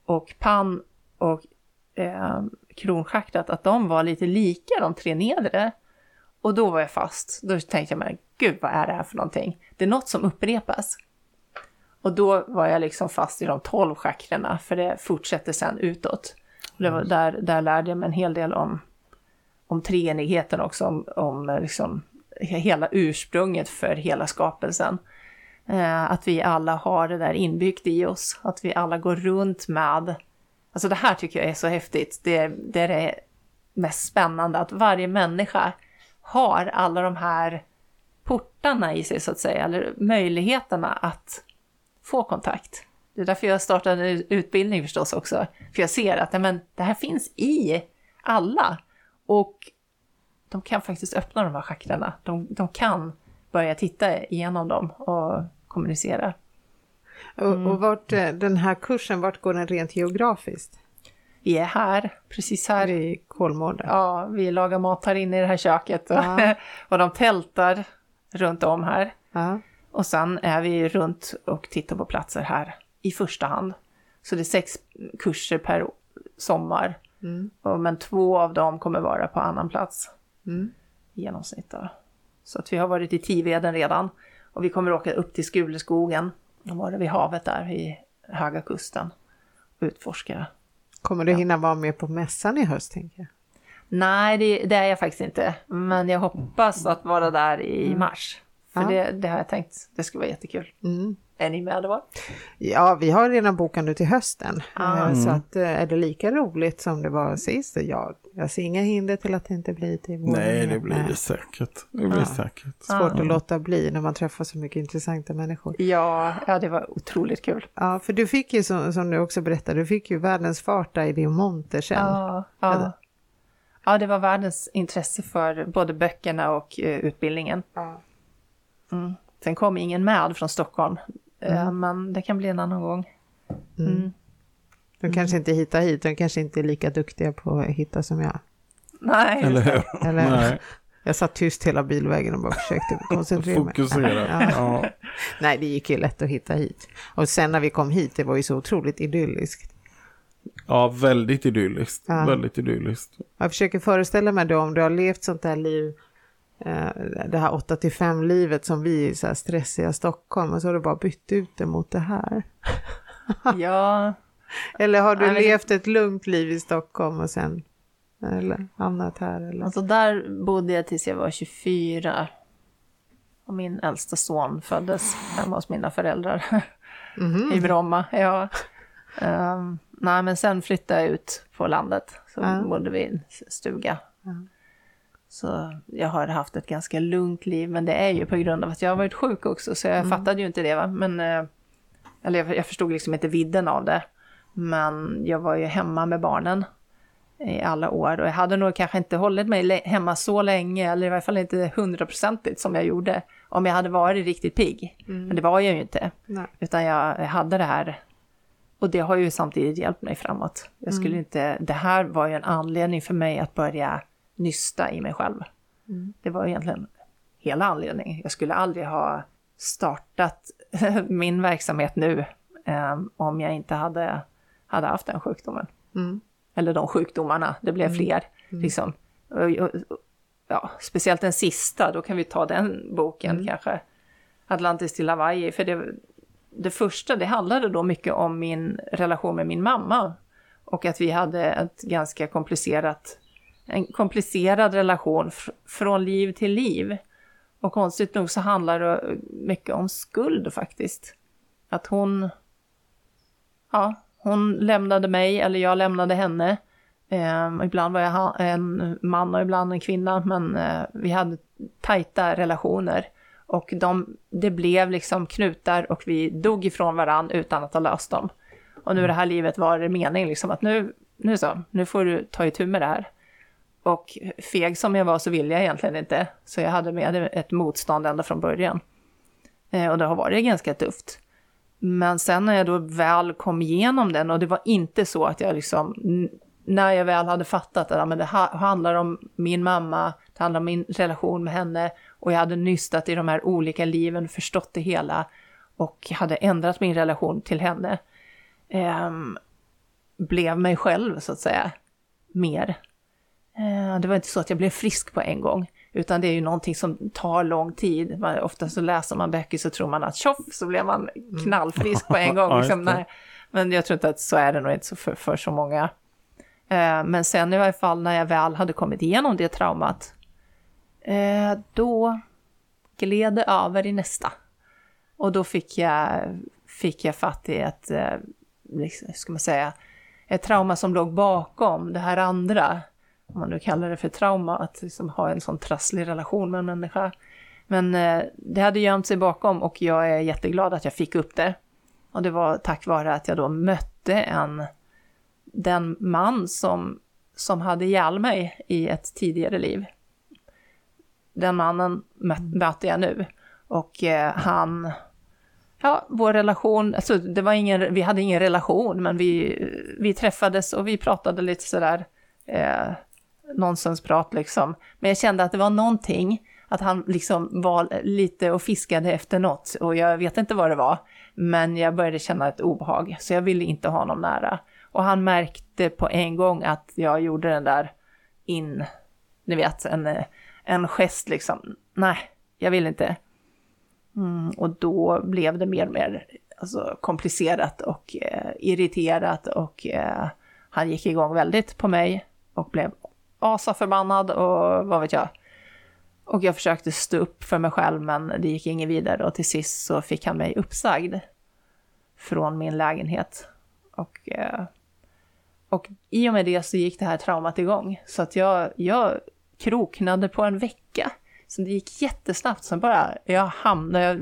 och pann och eh, kronchakrat, att de var lite lika de tre nedre. Och då var jag fast. Då tänkte jag mig, gud vad är det här för någonting? Det är något som upprepas. Och då var jag liksom fast i de tolv chakrarna, för det fortsätter sen utåt. Och det var där, där lärde jag mig en hel del om, om treenigheten också, om, om liksom hela ursprunget för hela skapelsen. Eh, att vi alla har det där inbyggt i oss, att vi alla går runt med... Alltså det här tycker jag är så häftigt, det, det är det mest spännande, att varje människa har alla de här portarna i sig så att säga, eller möjligheterna att få kontakt. Det är därför jag startade en utbildning förstås också, för jag ser att men, det här finns i alla. Och de kan faktiskt öppna de här chakrarna. De, de kan börja titta igenom dem och kommunicera. Och, och vart, eh, den här kursen, vart går den rent geografiskt? Vi är här, precis här. I Kolmården? Ja, vi lagar mat här inne i det här köket och, Ja. och de tältar runt om här. Ja. Och sen är vi runt och tittar på platser här i första hand. Så det är sex kurser per sommar. Mm. Och, men två av dem kommer vara på annan plats Mm. i genomsnitt. Då. Så att vi har varit i Tiveden redan. Och vi kommer åka upp till Skuleskogen. Och vara vid havet där i Höga Kusten. Och utforska. Kommer du hinna vara med på mässan i höst, tänker jag? Nej, det, det är jag faktiskt inte. Men jag hoppas att vara där i mars. För Ja. det, det har jag tänkt. Det skulle vara jättekul. Mm. Är ni med då? Ja, vi har redan bokat nu till hösten. Ah. Eh, Så att, eh, är det lika roligt som det var sist? Ja, jag ser inga hinder till att det inte blir till våren. Nej, det blir det säkert. Det blir Ja. säkert. Svårt att låta bli när man träffar så mycket intressanta människor. Ja, ja, det var otroligt kul. Ja, för du fick ju som, som du också berättade, du fick ju världens fart där i din monter sen. Ja, ja. Ja, det var världens intresse för både böckerna och eh, utbildningen. Ja. Mm. Sen kom ingen med från Stockholm, eh, men det kan bli en annan gång. Mm. De kanske inte hittar hit, de kanske inte är lika duktiga på att hitta som jag. Nej, Eller hur? Eller, Nej, Jag satt tyst hela bilvägen och bara försökte koncentrera mig. fokusera. Ja. Ja. Nej, det gick ju lätt att hitta hit. Och sen när vi kom hit, det var ju så otroligt idylliskt. Ja, väldigt idylliskt. Ja. Väldigt idylliskt. Jag försöker föreställa mig då om du har levt sånt här liv, eh, det här 8 till 5 livet som vi i så här stressiga Stockholm och så har du bara bytt ut det mot det här. ja, Eller har du men det- levt ett lugnt liv i Stockholm och sen eller, hamnat här? Eller? alltså där bodde jag tills jag var 24. Och min äldsta son föddes hemma hos mina föräldrar Mhm. i Bromma. Ja. Ehm, nej, men sen flyttade jag ut på landet. Så Ja. bodde vi i en stuga. Ja. Så jag har haft ett ganska lugnt liv, men det är ju på grund av att jag har varit sjuk också, så jag Mm. fattade ju inte det. Va? Men, eh, eller jag, jag förstod liksom inte vidden av det. Men jag var ju hemma med barnen i alla år och jag hade nog kanske inte hållit mig hemma så länge, eller i varje fall inte hundraprocentigt som jag gjorde, om jag hade varit riktigt pigg. Men det var jag ju inte. Nej. Utan jag hade det här. Och det har ju samtidigt hjälpt mig framåt. Jag skulle inte, det här var ju en anledning för mig att börja nysta i mig själv. Det var egentligen hela anledningen. Jag skulle aldrig ha startat min verksamhet nu eh, om jag inte hade, hade haft den sjukdomen. Mm. Eller de sjukdomarna, det blev fler. Liksom. Och, och, och, ja, speciellt den sista, då kan vi ta den boken kanske. Atlantis till Hawaii, för det, det första det handlade då mycket om min relation med min mamma. Och att vi hade ett ganska komplicerat, en komplicerad relation fr- från liv till liv. Och konstigt nog så handlar det mycket om skuld faktiskt. Att hon, ja, hon lämnade mig eller jag lämnade henne. Eh, ibland var jag en man och ibland en kvinna, men eh, vi hade tajta relationer. Och de, det blev liksom knutar och vi dog ifrån varann utan att ha löst dem. Och nu i det här livet var det meningen liksom att nu, nu så, nu får du ta itu med det här. Och feg som jag var så ville jag egentligen inte. Så jag hade med ett motstånd ända från början. Eh, och det har varit ganska tufft. Men sen när jag då väl kom igenom den och det var inte så att jag liksom, när jag väl hade fattat att ja, men det handlar om min mamma, det handlar om min relation med henne och jag hade nystat i de här olika liven, förstått det hela och hade ändrat min relation till henne. Eh, blev mig själv så att säga, mer. Eh, det var inte så att jag blev frisk på en gång, utan det är ju någonting som tar lång tid. Man, ofta så läser man böcker så tror man att tjoff så blev man knallfrisk på en gång. Liksom, nej. Men jag tror inte att så är det nog inte för, för så många. Eh, men sen i varje fall när jag väl hade kommit igenom det traumat, eh, då gled det över i nästa. Och då fick jag, fick jag fatt i ett, eh, liksom, ska man säga, ett trauma som låg bakom det här andra om man nu kallar det för trauma, att liksom ha en sån trasslig relation med en människa. Men eh, det hade gömt sig bakom och jag är jätteglad att jag fick upp det. Och det var tack vare att jag då mötte en, den man som, som hade ihjäl mig i ett tidigare liv. Den mannen möter jag nu. Och eh, han, ja, vår relation, alltså det var ingen, vi hade ingen relation, men vi, vi träffades och vi pratade lite sådär eh, nonsensprat liksom. Men jag kände att det var någonting, att han liksom var lite och fiskade efter något och jag vet inte vad det var. Men jag började känna ett obehag, så jag ville inte ha honom nära. Och han märkte på en gång att jag gjorde den där in, ni vet, en, eh, en gest liksom. Nej, jag vill inte. Mm, och då blev det mer och mer alltså, komplicerat och eh, irriterat och eh, han gick igång väldigt på mig och blev asaförbannad och vad vet jag. Och jag försökte stå upp för mig själv men det gick inget vidare och till sist så fick han mig uppsagd från min lägenhet. Och, eh, och i och med det så gick det här traumat igång. Så att jag, jag kroknade på en vecka. Så det gick jättesnabbt. Sen bara, jag hamnade, jag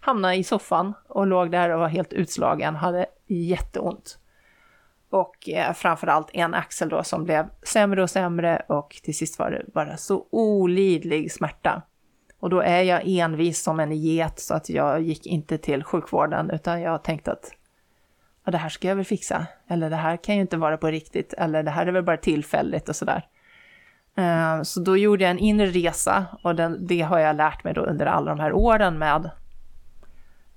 hamnade i soffan och låg där och var helt utslagen, hade jätteont. Och eh, framförallt en axel då som blev sämre och sämre och till sist var det bara så olidlig smärta. Och då är jag envis som en get så att jag gick inte till sjukvården utan jag tänkte att ja, det här ska jag väl fixa. Eller det här kan ju inte vara på riktigt. Eller det här är väl bara tillfälligt och sådär. Eh, så då gjorde jag en inre resa och den, det har jag lärt mig då under alla de här åren med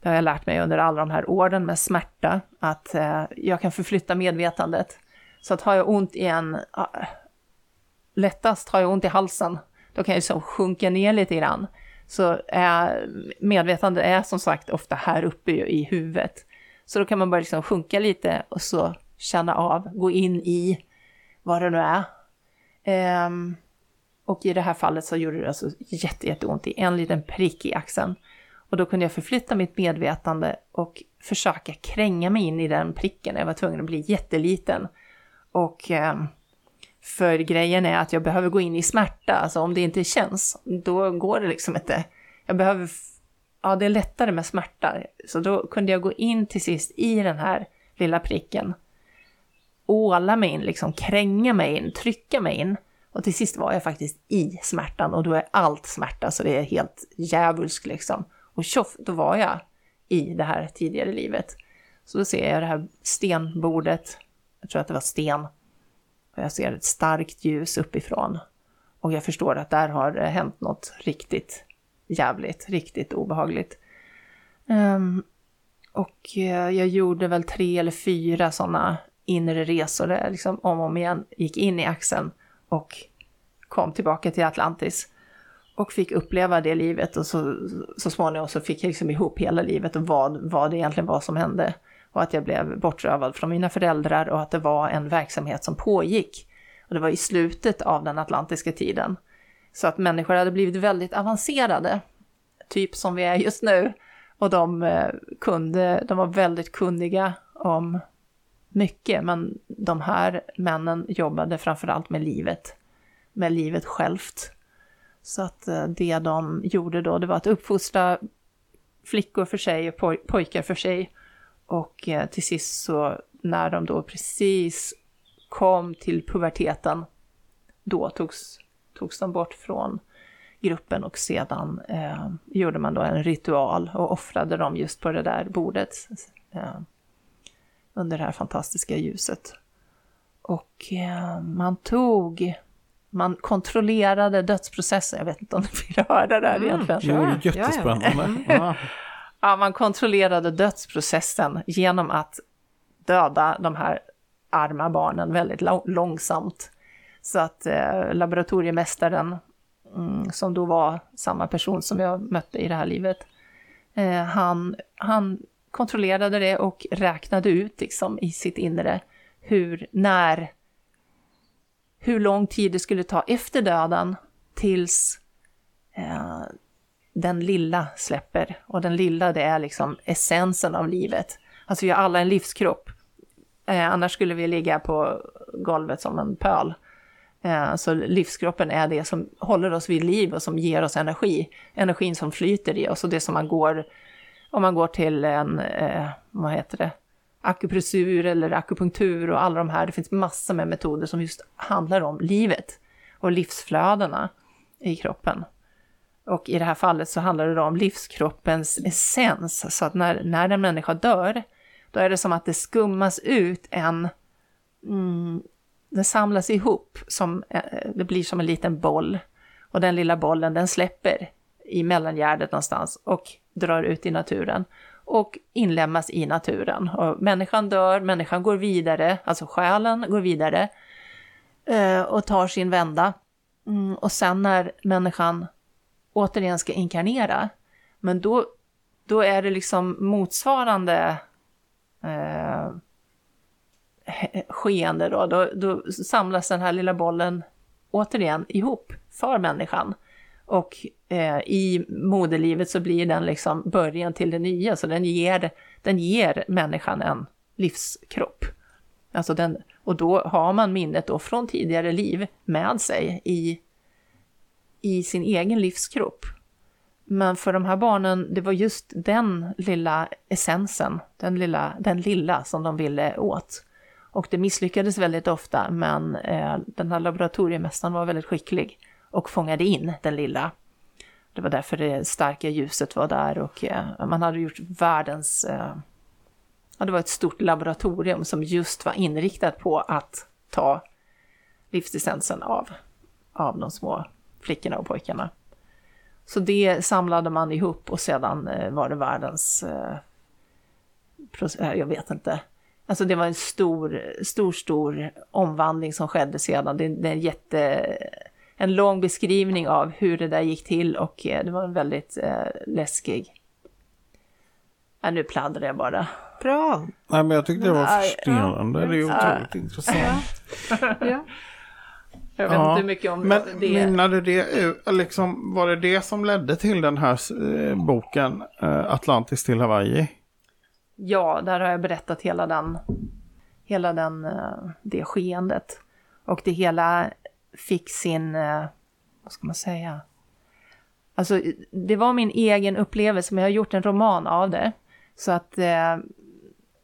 det har jag lärt mig under alla de här åren med smärta, att eh, jag kan förflytta medvetandet. Så att har jag ont i en, ah, lättast har jag ont i halsen, då kan jag liksom sjunka ner lite grann. Så är, medvetande är som sagt ofta här uppe i huvudet. Så då kan man bara liksom sjunka lite och så känna av, gå in i vad det nu är. Um, och i det här fallet så gjorde det alltså jätte, jätteont i en liten prick i axeln. Och då kunde jag förflytta mitt medvetande och försöka kränga mig in i den pricken. Jag var tvungen att bli jätteliten. Och ehm, för grejen är att jag behöver gå in i smärta, alltså om det inte känns, då går det liksom inte. Jag behöver, ja det är lättare med smärta. Så då kunde jag gå in till sist i den här lilla pricken. Åla mig in, liksom kränga mig in, trycka mig in. Och till sist var jag faktiskt i smärtan och då är allt smärta så det är helt djävulskt liksom. Och tjoff, då var jag i det här tidigare livet. Så då ser jag det här stenbordet, jag tror att det var sten, och jag ser ett starkt ljus uppifrån. Och jag förstår att där har det hänt något riktigt jävligt, riktigt obehagligt. Um, och eh, jag gjorde väl tre eller fyra sådana inre resor där jag liksom om och om igen gick in i axeln och kom tillbaka till Atlantis och fick uppleva det livet och så, så småningom så fick jag liksom ihop hela livet och vad, vad det egentligen var som hände. Och att jag blev bortrövad från mina föräldrar och att det var en verksamhet som pågick. Och det var i slutet av den atlantiska tiden. Så att människor hade blivit väldigt avancerade, typ som vi är just nu. Och de, eh, kunde, de var väldigt kunniga om mycket, men de här männen jobbade framförallt med livet, med livet självt. Så att eh, det de gjorde då, det var att uppfostra flickor för sig och poj pojkar för sig. Och eh, till sist så när de då precis kom till puberteten, då togs, togs de bort från gruppen och sedan eh, gjorde man då en ritual och offrade dem just på det där bordet eh, under det här fantastiska ljuset. Och eh, man tog, man kontrollerade dödsprocessen, jag vet inte om ni vill höra det här Mm, egentligen. Jo, det är jättespännande. Ja. Ja, man kontrollerade dödsprocessen genom att döda de här arma barnen väldigt lång- långsamt. Så att eh, laboratoriemästaren, mm, som då var samma person som jag mötte i det här livet, eh, han, han kontrollerade det och räknade ut liksom i sitt inre hur, när, hur lång tid det skulle ta efter döden tills eh, den lilla släpper. Och den lilla det är liksom essensen av livet. Alltså vi har alla en livskropp. Eh, annars skulle vi ligga på golvet som en pöl. Eh, så livskroppen är det som håller oss vid liv och som ger oss energi. Energin som flyter i oss och det som man går, om man går till en, eh, vad heter det, akupressur eller akupunktur och alla de här. Det finns massor med metoder som just handlar om livet och livsflödena i kroppen. Och i det här fallet så handlar det om livskroppens essens. Så att när, när en människa dör, då är det som att det skummas ut en... Mm, det samlas ihop, som, eh, det blir som en liten boll. Och den lilla bollen den släpper i mellangärdet någonstans och drar ut i naturen. Och inlämnas i naturen. Och människan dör, människan går vidare, alltså själen går vidare. eh, Och tar sin vända. Mm, och sen när människan återigen ska inkarnera. Men då, då är det liksom motsvarande eh, skeende då. då. Då samlas den här lilla bollen återigen ihop för människan. Och eh, i moderlivet så blir den liksom början till det nya, så den ger, den ger människan en livskropp. Alltså den, och då har man minnet då från tidigare liv med sig i i sin egen livskropp. Men för de här barnen, det var just den lilla essensen, den lilla, den lilla som de ville åt. Och det misslyckades väldigt ofta, men eh, den här laboratoriemästaren var väldigt skicklig och fångade in den lilla. Det var därför det starka ljuset var där och eh, man hade gjort världens... Eh, ja, det var ett stort laboratorium som just var inriktat på att ta livsessensen av, av de små flickorna och pojkarna. Så det samlade man ihop och sedan eh, var det världens, jag vet inte, alltså det var en stor, stor, stor omvandling som skedde sedan. Det, det är en jätte, en lång beskrivning av hur det där gick till och eh, det var en väldigt eh, läskig. Ja, nu pladdrar jag bara. Bra. Nej, men jag tyckte det var fascinerande. Det är otroligt intressant. Ja. Jag vet Ja, inte mycket om Men det. mynnade det ut, liksom, var det det som ledde till den här eh, boken eh, Atlantis till Hawaii? Ja, där har jag berättat hela den, hela den, eh, det skeendet. Och det hela fick sin, eh, vad ska man säga? Alltså, det var min egen upplevelse, men jag har gjort en roman av det. Så att eh,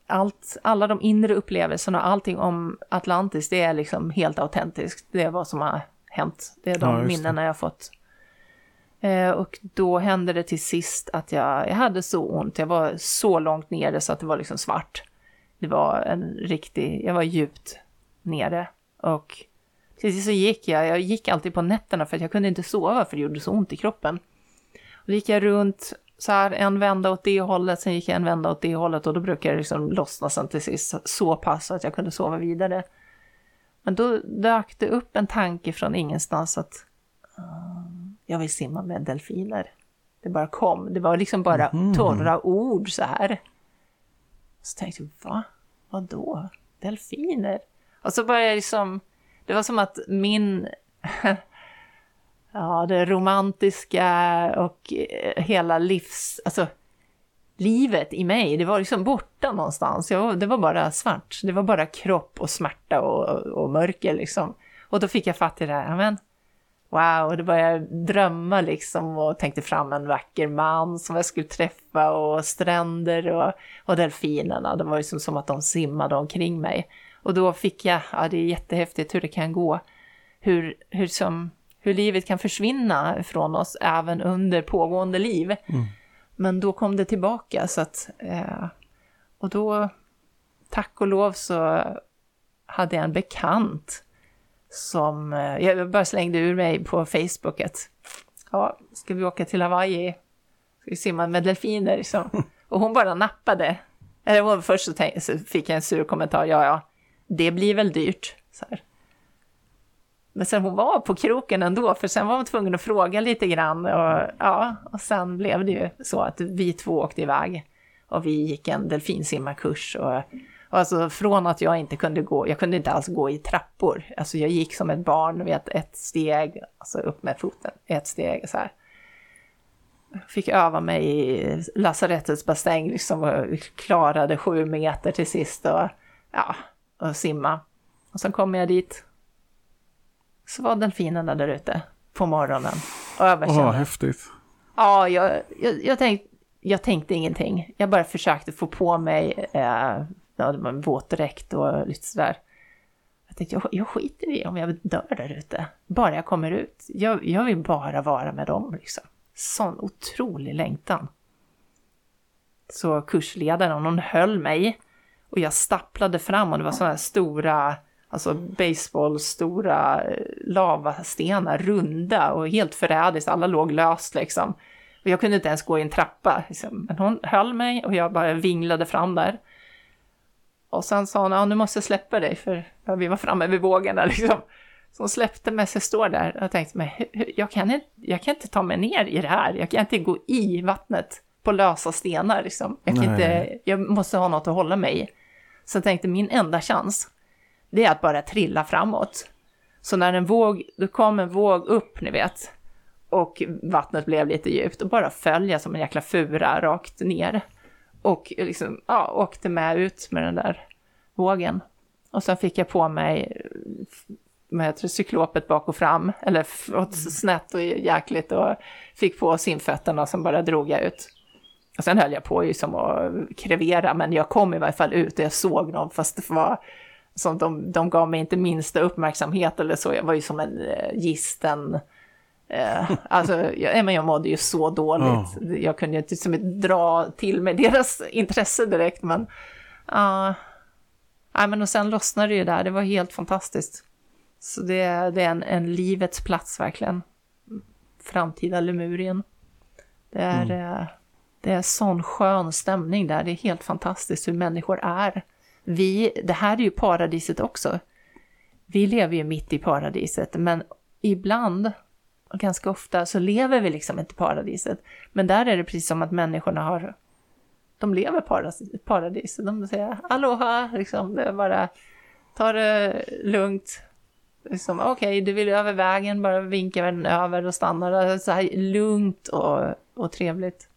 allt, alla de inre upplevelserna och allting om Atlantis, det är liksom helt autentiskt. Det är vad som har hänt. Det är de Ja, minnena jag har fått. Eh, och då hände det till sist att jag, jag hade så ont. Jag var så långt nere så att det var liksom svart. Det var en riktig, jag var djupt nere. Och till så gick jag, jag gick alltid på nätterna för att jag kunde inte sova för det gjorde så ont i kroppen. Och då gick jag runt så här en vända åt det hållet, sen gick jag en vända åt det hållet och då brukade det liksom lossna sen till sist så pass att jag kunde sova vidare. Men då dök det upp en tanke från ingenstans att "Mm, jag vill simma med delfiner. Det bara kom, det var liksom bara torra ord så här. Så tänkte jag, va? Vadå? Delfiner? Och så började jag liksom, det var som att min, ja det romantiska och eh, hela livs, alltså livet i mig, det var liksom borta någonstans. Jag, det var bara svart, det var bara kropp och smärta och, och mörker liksom. Och då fick jag fatt i det här, men wow, och då började jag drömma liksom och tänkte fram en vacker man som jag skulle träffa och stränder och, och delfinerna. Det var liksom som att de simmade omkring mig. Och då fick jag, ja det är jättehäftigt hur det kan gå, hur, hur, som, hur livet kan försvinna från oss även under pågående liv. Men då kom det tillbaka så att, eh, och då, tack och lov så hade jag en bekant som, eh, jag bara slängde ur mig på Facebook att, ja, ska vi åka till Hawaii? Ska vi simma med delfiner? Så. Och hon bara nappade. Eller hon, först så, tänk, så fick jag en sur kommentar, ja, ja, det blir väl dyrt. Så här. Men sen hon var på kroken ändå, för sen var hon tvungen att fråga lite grann. Och, ja, och sen blev det ju så att vi två åkte iväg. Och vi gick en delfinsimmarkurs. Och, och alltså från att jag inte kunde gå, jag kunde inte alls gå i trappor. Alltså jag gick som ett barn, vet, ett steg, alltså upp med foten, ett steg så här. Fick öva mig i lasarettets bassäng liksom och klarade sju meter till sist och ja, och simma. Och sen kom jag dit så var delfinerna där ute på morgonen. Och jag bara Åh, kände, häftigt. ja, jag, jag, jag, tänk, jag tänkte ingenting. Jag bara försökte få på mig eh, ja, det var en våtdräkt och lite sådär. Jag tänkte, jag, jag skiter i om jag dör där ute. Bara jag kommer ut. Jag, jag vill bara vara med dem liksom. Sån otrolig längtan. Så kursledaren, hon höll mig och jag stapplade fram och det var sådana här stora, alltså baseball, stora eh, lavastenar, runda och helt förrädiskt, alla låg löst liksom. Och jag kunde inte ens gå i en trappa, liksom. men hon höll mig och jag bara vinglade fram där. Och sen sa hon, ja nu måste jag släppa dig för vi var framme vid vågen där liksom. Så hon släppte mig, så jag står där och tänkte, men jag kan, inte, jag kan inte ta mig ner i det här, jag kan inte gå i vattnet på lösa stenar liksom. Jag, kan Nej. inte, jag måste ha något att hålla mig i. Så jag tänkte, min enda chans, det är att bara trilla framåt. Så när en våg, då kom en våg upp, ni vet, och vattnet blev lite djupt och bara följa som en jäkla fura rakt ner. Och liksom, ja, åkte med ut med den där vågen. Och sen fick jag på mig vad heter det, cyklopet bak och fram, eller åt snett och jäkligt och fick på simfötterna och sen bara drog jag ut. Och sen höll jag på ju som att krevera, men jag kom i varje fall ut och jag såg dem, fast det var som de, de gav mig inte minsta uppmärksamhet eller så, jag var ju som en eh, gisten. Eh, alltså, jag, men jag mådde ju så dåligt. Jag kunde ju inte som dra till mig deras intresse direkt, men... ja Nej, men och sen lossnade det ju där, det var helt fantastiskt. Så det, det är en, en livets plats verkligen. Framtida Lemurien. Det är, eh, det är sån skön stämning där, det är helt fantastiskt hur människor är. Vi, det här är ju paradiset också. Vi lever ju mitt i paradiset, men ibland, och ganska ofta, så lever vi liksom inte i paradiset. Men där är det precis som att människorna har de lever paradis, paradiset. De säger aloha, liksom, det är bara ta det lugnt. Liksom, Okej, du vill över vägen, bara vinka den över och stanna där. Så här lugnt och, och trevligt.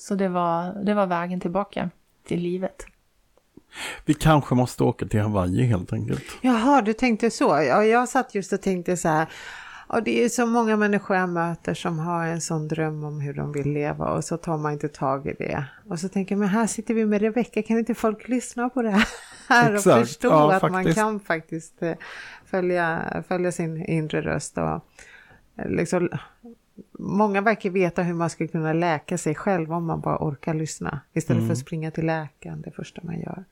Så det var, det var vägen tillbaka till livet. Vi kanske måste åka till Hawaii helt enkelt. Jaha, du tänkte så. Ja, jag satt just och tänkte så här. Och det är så många människor jag möter som har en sån dröm om hur de vill leva och så tar man inte tag i det. Och så tänker jag, men här sitter vi med Rebecka, kan inte folk lyssna på det här och Exakt, förstå ja, att man faktiskt. kan faktiskt eh, följa, följa sin inre röst och eh, liksom Många verkar veta hur man ska kunna läka sig själv om man bara orkar lyssna istället Mm. för att springa till läkaren det första man gör.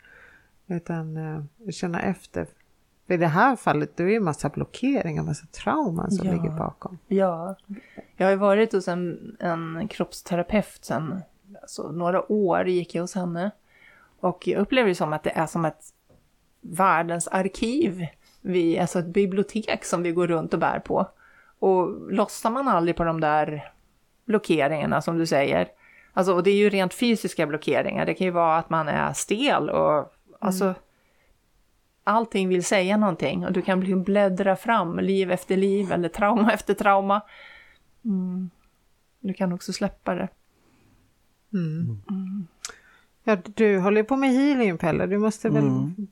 Utan eh, känna efter. I det här fallet då är det ju massa blockeringar, massa trauman som Ja. ligger bakom. Ja, jag har ju varit hos en, en kroppsterapeut sen alltså, några år gick jag hos henne. Och jag upplever det som att det är som ett världens arkiv, vi, alltså ett bibliotek som vi går runt och bär på. Och lossar man aldrig på de där blockeringarna som du säger, alltså, och det är ju rent fysiska blockeringar, det kan ju vara att man är stel och alltså allting vill säga någonting och du kan bli bläddra fram liv efter liv eller trauma efter trauma. Mm. Du kan också släppa det. Ja, du håller på med healing Pelle, du måste väl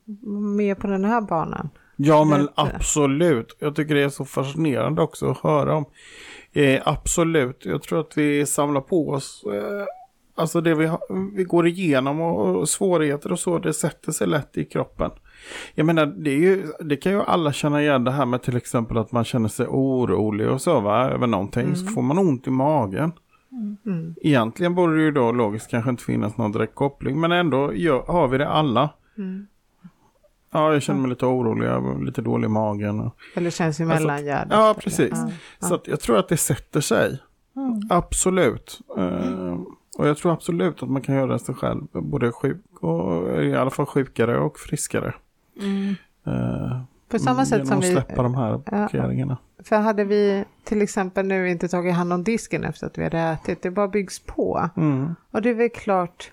vara med på den här banan? Ja men du. absolut. Jag tycker det är så fascinerande också att höra om. Eh, absolut. Jag tror att vi samlar på oss eh, Alltså det vi, vi går igenom och, och svårigheter och så, det sätter sig lätt i kroppen. Jag menar, det, ju, det kan ju alla känna igen det här med till exempel att man känner sig orolig och så va, över någonting. Så får man ont i magen. Mm. Egentligen borde det ju då logiskt kanske inte finnas någon direkt koppling, men ändå gör, har vi det alla. Mm. Ja, jag känner mig lite orolig, jag har lite dålig i magen. Eller känns i mellangärdet. ja, precis. Ja. Så att jag tror att det sätter sig. Absolut. Eh, och jag tror absolut att man kan göra sig själv både sjuk och i alla fall sjukare och friskare. Eh, På samma sätt genom som att vi, släppa de här blockeringarna. för hade vi till exempel nu inte tagit hand om disken efter att vi hade ätit, det bara byggs på. Mm. Och det är väl klart,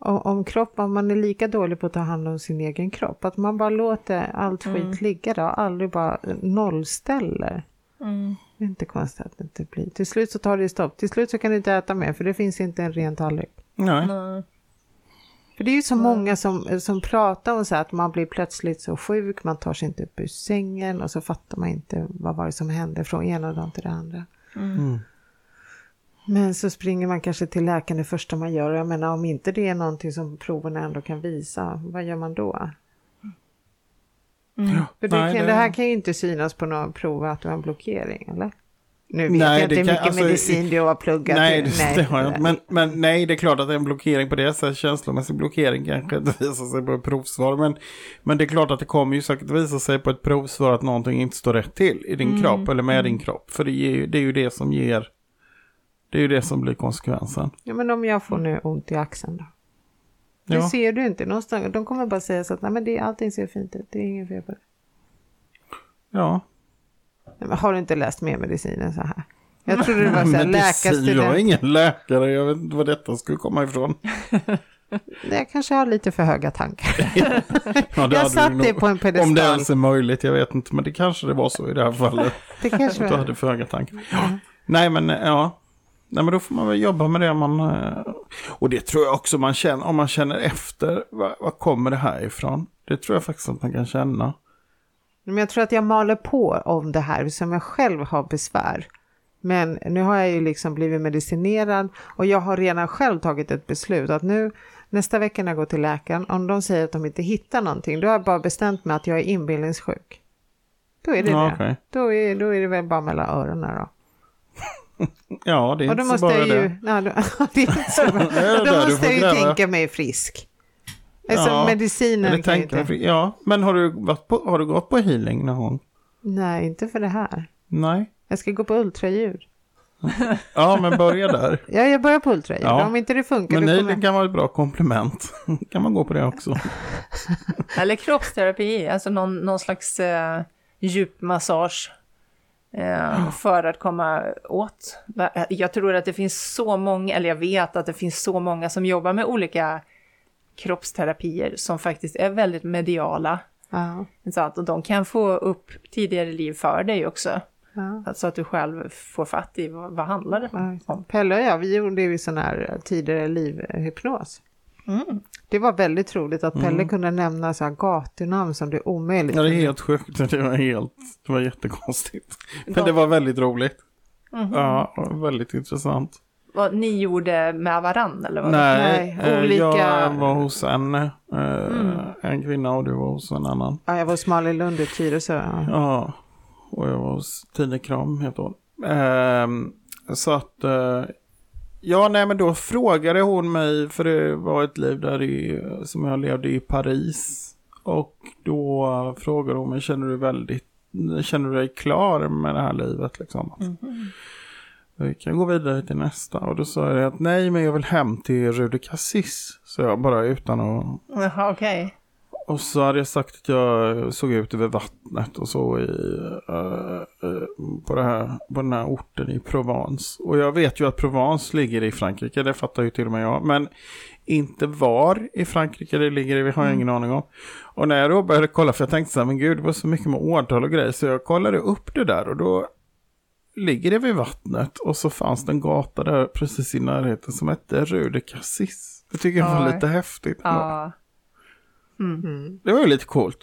om, kropp, om man är lika dålig på att ta hand om sin egen kropp, att man bara låter allt skit ligga där och aldrig bara nollställer. Mm. Det är inte konstigt att det inte blir. Till slut så tar det stopp. Till slut så kan du inte äta mer för det finns inte en ren tallrik. Nej. Nej. För det är ju så många som, som pratar om så här att man blir plötsligt så sjuk, man tar sig inte upp ur sängen och så fattar man inte vad var det som hände från ena dagen till det andra. Mm. Men så springer man kanske till läkaren det första man gör. Jag menar om inte det är någonting som proverna ändå kan visa, vad gör man då? Ja. För det, Nej, kan, det... här kan ju inte synas på några prov att du har en blockering, eller? Nu vet Nej, jag det inte hur kan- mycket alltså, medicin du har pluggat. Nej, det, det har jag det-. Men, men nej, det är klart att det är en blockering på det sättet. Känslomässig blockering kanske inte visar sig på ett provsvar. Men, men det är klart att det kommer ju säkert visa sig på ett provsvar att någonting inte står rätt till i din kropp eller med din kropp. För det är, ju, det är ju det som ger, det är ju det som blir konsekvensen. Ja, men om jag får nu ont i axeln då? Det Ja. ser du inte någonstans. De kommer bara säga så att nej, men det, allting ser fint ut, det är ingen fel på det. Ja, Nej, men har du inte läst mer medicinen så här? Jag trodde det var så här Medicin, jag är läkarstudent. ingen läkare, jag vet inte var detta skulle komma ifrån. Jag kanske har lite för höga tankar. Ja, det Jag satt det på en Om det pedestal. ens är möjligt, jag vet inte. Men det kanske det var så i det här fallet. Det kanske Att du hade för höga tankar. Nej men ja. Nej men då får man väl jobba med det man... eh, Och det tror jag också man känner, om man känner efter, var kommer det här ifrån? Det tror jag faktiskt att man kan känna. Men jag tror att jag maler på om det här som jag själv har besvär. Men nu har jag ju liksom blivit medicinerad och jag har redan själv tagit ett beslut att nu nästa vecka när jag går till läkaren, om de säger att de inte hittar någonting, då har jag bara bestämt mig att jag är inbillningssjuk. Då är det Ja, det. okej. Då, är, då är det väl bara mellan öronen då. Ja, det är Och då inte så måste bara jag det. ju, nej, då, det är inte så bra. Det det då där måste jag ju gräva. tänka mig frisk. Alltså Ja, medicinen kan tänka, inte. ja, men har du, varit på, har du gått på healing någon gång? Nej, inte för det här. Nej. Jag ska gå på ultraljud. Ja, men börja där. Ja, jag börjar på ultraljud. Ja. Om inte det funkar, Men då kommer healing kan vara ett bra komplement. kan man gå på det också. Eller kroppsterapi, alltså någon, någon slags eh, djupmassage. Eh, för att komma åt. Jag tror att det finns så många, eller jag vet att det finns så många som jobbar med olika kroppsterapier som faktiskt är väldigt mediala. Ja, Så att, och de kan få upp tidigare liv för dig också. ja. Så att du själv får fatt i vad, vad handlar det Ja, om. Pelle och jag, vi gjorde ju sån här tidigare livhypnos. Mm. Det var väldigt roligt att Pelle kunde nämna så här gatunamn som det är omöjligt. Ja, det är helt sjukt. Det var helt, det var jättekonstigt. Men det var väldigt roligt. Mhm. Ja, väldigt intressant. Vad ni gjorde med varann eller vad? Nej, Nej, eh, olika- jag var hos en, eh, en kvinna och du var hos en annan. Ja, jag var hos Malin Lund i Tyresö. Ja. Ja, och jag var hos Tine Kram heter hon. Ehm, så att, eh, ja nej men då frågade hon mig, för det var ett liv där i, som jag levde i Paris. Och då frågade hon mig, känner du väldigt, känner du dig klar med det här livet liksom? Att, Vi kan gå vidare till nästa. Och då sa jag att nej, men jag vill hem till Rude Cassis. Så jag bara utan att Jaha, okej. Och så hade jag sagt att jag såg ut över vattnet och så i, eh, eh, på, det här, på den här orten i Provence. Och jag vet ju att Provence ligger i Frankrike, det fattar ju till och med jag. Men inte var i Frankrike det ligger, det har jag ingen aning om. Och när jag då började kolla, för jag tänkte så här, men gud det var så mycket med årtal och grejer. Så jag kollade upp det där och då ligger det vid vattnet. Och så fanns det en gata där precis i närheten som hette Rue de Cassis. Det tycker jag var Ja. lite häftigt. Ja. Mm. Det var ju lite coolt.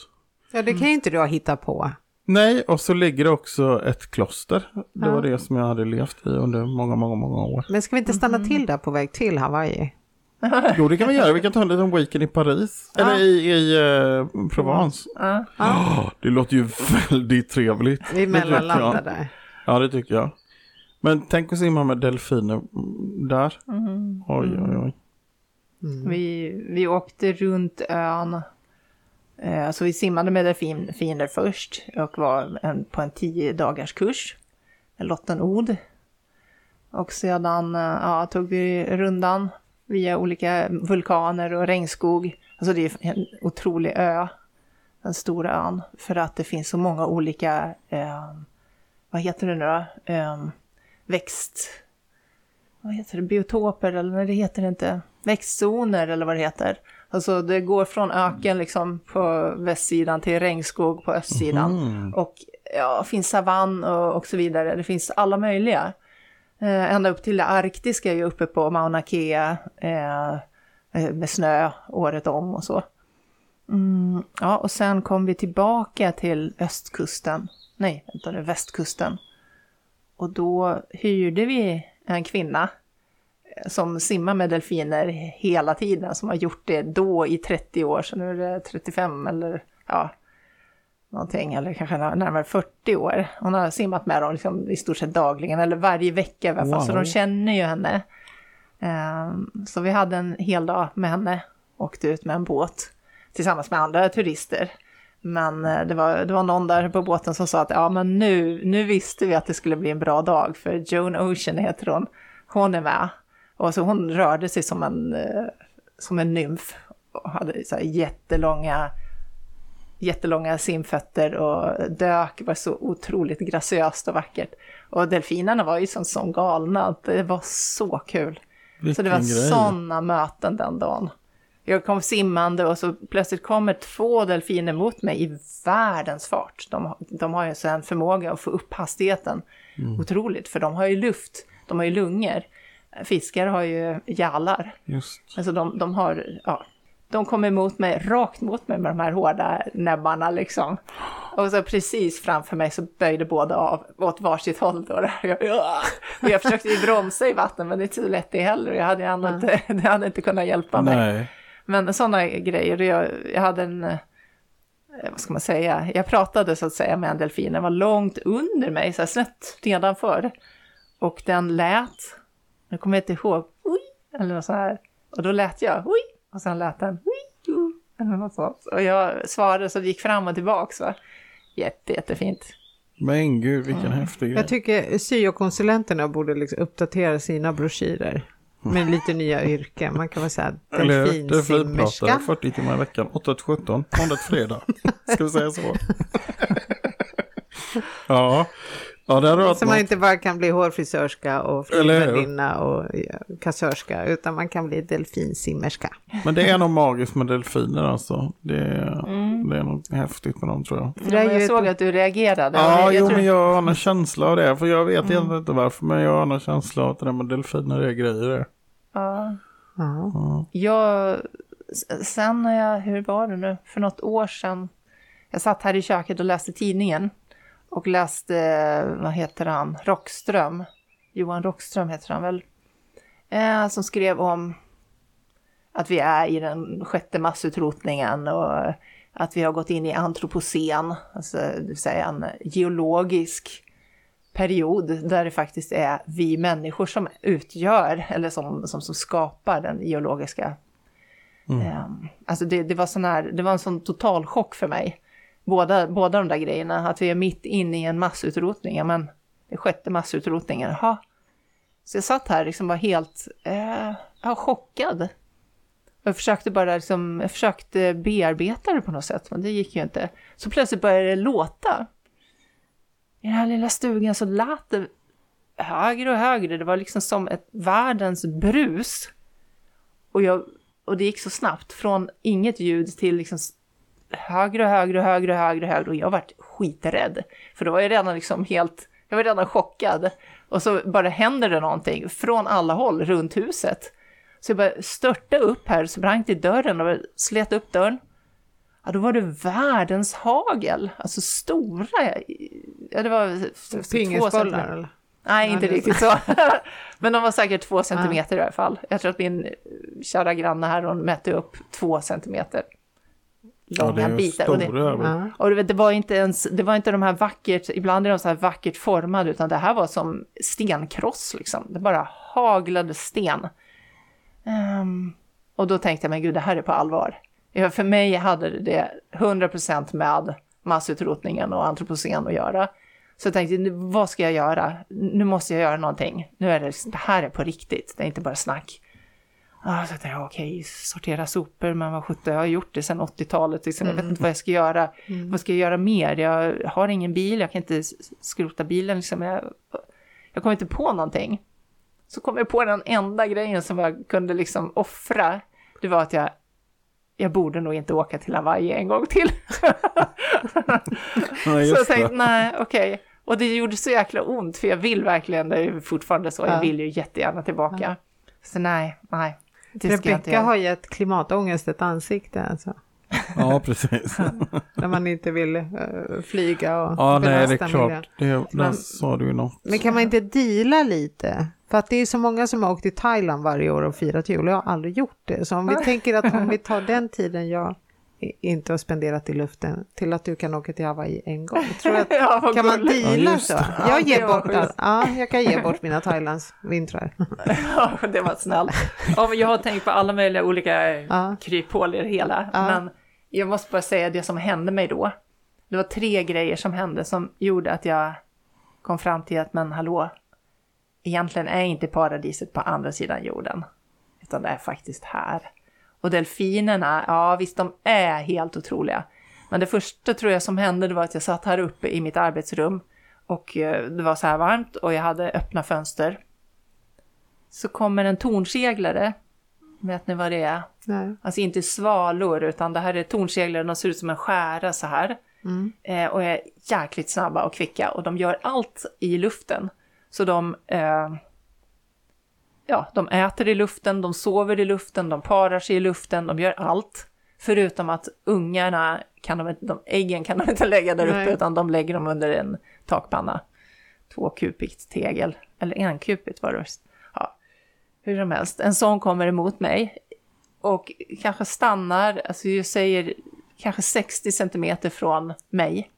ja, det kan ju inte du ha hittat på. Nej, och så ligger det också ett kloster. Det Ja. var det som jag hade levt i under många, många, många år. Men ska vi inte stanna till där på väg till Hawaii? Jo, det kan vi göra. Vi kan ta en liten weekend i Paris. Eller i, i eh, Provence. Ja. Åh, det låter ju väldigt trevligt. Vi mellanlandar där. Ja, det tycker jag. Men tänk att simma med delfiner mm, där. Mm. Oj, oj, oj. Mm. Vi, vi åkte runt ön. Så vi simmade med delfiner först och var en, på en tio dagars kurs med Lotten Od. Och sedan eh, ja, tog vi rundan via olika vulkaner och regnskog. Alltså det är en otrolig ö, den stora ön, för att det finns så många olika, eh, vad heter det nu då, eh, växt, vad heter det, biotoper eller nej det heter det inte, växtzoner eller vad det heter. Alltså det går från öken liksom på västsidan till regnskog på östsidan. Mm. Och ja, finns savann och, och så vidare. Det finns alla möjliga. Eh, ända upp till det arktiska är ju uppe på Mauna Kea eh, eh, med snö året om och så. Mm, ja, och sen kom vi tillbaka till östkusten. Nej, vänta nu, västkusten. Och då hyrde vi en kvinna som simmar med delfiner hela tiden, som har gjort det då i 30 år, så nu är det 35 eller ja, någonting, eller kanske närmare 40 år. Hon har simmat med dem liksom i stort sett dagligen, eller varje vecka i alla fall, så Wow. de känner ju henne. Ehm, Så vi hade en hel dag med henne, åkte ut med en båt tillsammans med andra turister. Men eh, det var, det var någon där på båten som sa att ja, men nu, nu visste vi att det skulle bli en bra dag, för Joan Ocean heter hon. Hon är med. Och så hon rörde sig som en, eh, som en nymf och hade så här jättelånga jättelånga simfötter och dök var så otroligt graciöst och vackert. Och delfinerna var ju som, som galna, det var så kul. Så det var Vilken sådana möten den dagen. Jag kom simmande och så plötsligt kommer två delfiner mot mig i världens fart. De, de har ju så en förmåga att få upp hastigheten otroligt, för de har ju luft, de har ju lungor. Fiskar har ju gälar. Just. Alltså de, de har, ja, de kom emot mig, rakt mot mig med de här hårda näbbarna liksom. Och så precis framför mig så böjde båda av åt varsitt håll då. Där. Jag, ja. och jag försökte ju bromsa i vattnet men det är inte så lätt det heller. Jag hade, ju ändå inte, det hade inte kunnat hjälpa mig. Nej. Men sådana grejer, jag, jag hade en, eh, vad ska man säga, jag pratade så att säga med en delfin, den var långt under mig, så här snett nedanför. Och den lät, nu kommer jag inte ihåg, oj, eller något så här. Och då lät jag, oj, och sen lät den, oj, oj, eller något sånt. Och jag svarade så det gick fram och tillbaks va. Jätte, jättefint. Men gud, vilken häftig grej. Jag tycker syokonsulenterna borde liksom uppdatera sina broschyrer med lite nya yrken. Man kan väl säga delfinsimmerska. 40 timmar i veckan, 8 till 17, måndag till fredag. Ska vi säga så? ja. Ja, det hade varit Så man något. inte bara kan bli hårfrisörska och flygvärdinna och kassörska, utan man kan bli delfinsimmerska. Men det är nog magiskt med delfiner alltså. Det, Mm. det är nog häftigt med dem tror jag. För det är Ja, ju jag ett- såg att du reagerade. Ja, jag, jo, tror- men jag har en känsla av det. För jag vet egentligen inte varför, men jag har en känsla av att det där med delfiner är grejer ja. Ja. Ja. Jag, sen när jag, hur var det nu, för något år sedan, jag satt här i köket och läste tidningen och läste, vad heter han, Rockström, Johan Rockström heter han väl, eh, som skrev om att vi är i den sjätte massutrotningen och att vi har gått in i antropocen, alltså det vill säga en geologisk period där det faktiskt är vi människor som utgör eller som, som, som skapar den geologiska. Ehm, alltså det, det, var sån här, det var en sån total chock för mig. Båda, båda de där grejerna, att vi är mitt inne i en massutrotning, ja, men det sjätte massutrotningen, jaha. Så jag satt här liksom var helt eh, ja, chockad. Jag försökte bara liksom, jag försökte bearbeta det på något sätt, men det gick ju inte. Så plötsligt började det låta. I den här lilla stugan så lät det högre och högre. Det var liksom som ett världens brus. Och, jag, och det gick så snabbt från inget ljud till liksom högre och högre och högre och högre och högre. Och jag vart skiträdd. För då var jag redan liksom helt, jag var redan chockad. Och så bara händer det någonting från alla håll runt huset. Så jag bara störtade upp här, sprang till dörren och slet upp dörren. Ja, då var det världens hagel, alltså stora. Ja, det var två Pingisbollar eller? Nej, inte riktigt så. Men de var säkert två centimeter i alla fall. Jag tror att min, kära granne här, hon mätte upp två centimeter långa ju bitar. Och det. Ja. och du vet, det var inte ens, det var inte de här vackert, ibland är de så här vackert formade, utan det här var som stenkross liksom. Det bara haglade sten. Ehm, och då tänkte jag, men gud, det här är på allvar. Ja, för mig hade det 100% med massutrotningen och antropocen att göra. Så jag tänkte, nu, vad ska jag göra? Nu måste jag göra någonting. Nu är det, det här är på riktigt, det är inte bara snack. Ah, så jag tänkte, okej, sortera sopor, men vad sjutton, jag har gjort det sedan 80-talet, liksom. jag vet inte vad jag ska göra. Vad ska jag göra mer? Jag har ingen bil, jag kan inte skrota bilen, liksom. jag, jag kommer inte på någonting. Så kom jag på den enda grejen som jag kunde liksom offra, det var att jag jag borde nog inte åka till Hawaii en gång till. Ja, så jag tänkte, nej, okej. Och det gjorde så jäkla ont, för jag vill verkligen, det är fortfarande så, Ja. jag vill ju jättegärna tillbaka. Så nej, nej, Rebecka har gett klimatångest ett ansikte alltså. Ja, precis. När man inte vill eh, flyga och Ja, nej, det är miljön. klart. Det, där Men- sa du något. Men kan man inte deala lite? För att det är så många som har åkt till Thailand varje år och firat jul och jag har aldrig gjort det. Så om vi tänker att om vi tar den tiden jag inte har spenderat i luften till att du kan åka till Hawaii en gång. Att, Ja, kan man. Ja, deala just så? Ja, Jag, ger bort, all, ja, jag kan ge bort mina Thailands vintrar. Ja, det var snällt. Ja, jag har tänkt på alla möjliga olika Ja. kryphål i det hela. Ja. Men jag måste bara säga det som hände mig då. Det var tre grejer som hände som gjorde att jag kom fram till att, men hallå, egentligen är inte paradiset på andra sidan jorden. Utan det är faktiskt här. Och delfinerna, ja visst de är helt otroliga. Men det första tror jag som hände det var att jag satt här uppe i mitt arbetsrum. Och eh, det var så här varmt och jag hade öppna fönster. Så kommer en tornseglare. Vet ni vad det är? Nej. Alltså inte svalor, utan det här är tornseglare, de ser ut som en skära så här. Mm. Eh, och är jäkligt snabba och kvicka och de gör allt i luften. Så de, eh, ja, de äter i luften, de sover i luften, de parar sig i luften, de gör allt. Förutom att ungarna, kan de, de, äggen kan de inte lägga där uppe, Nej. utan de lägger dem under en takpanna. Tvåkupigt tegel, eller enkupigt var det. Ja, hur som helst, en sån kommer emot mig och kanske stannar, alltså jag säger kanske 60 centimeter från mig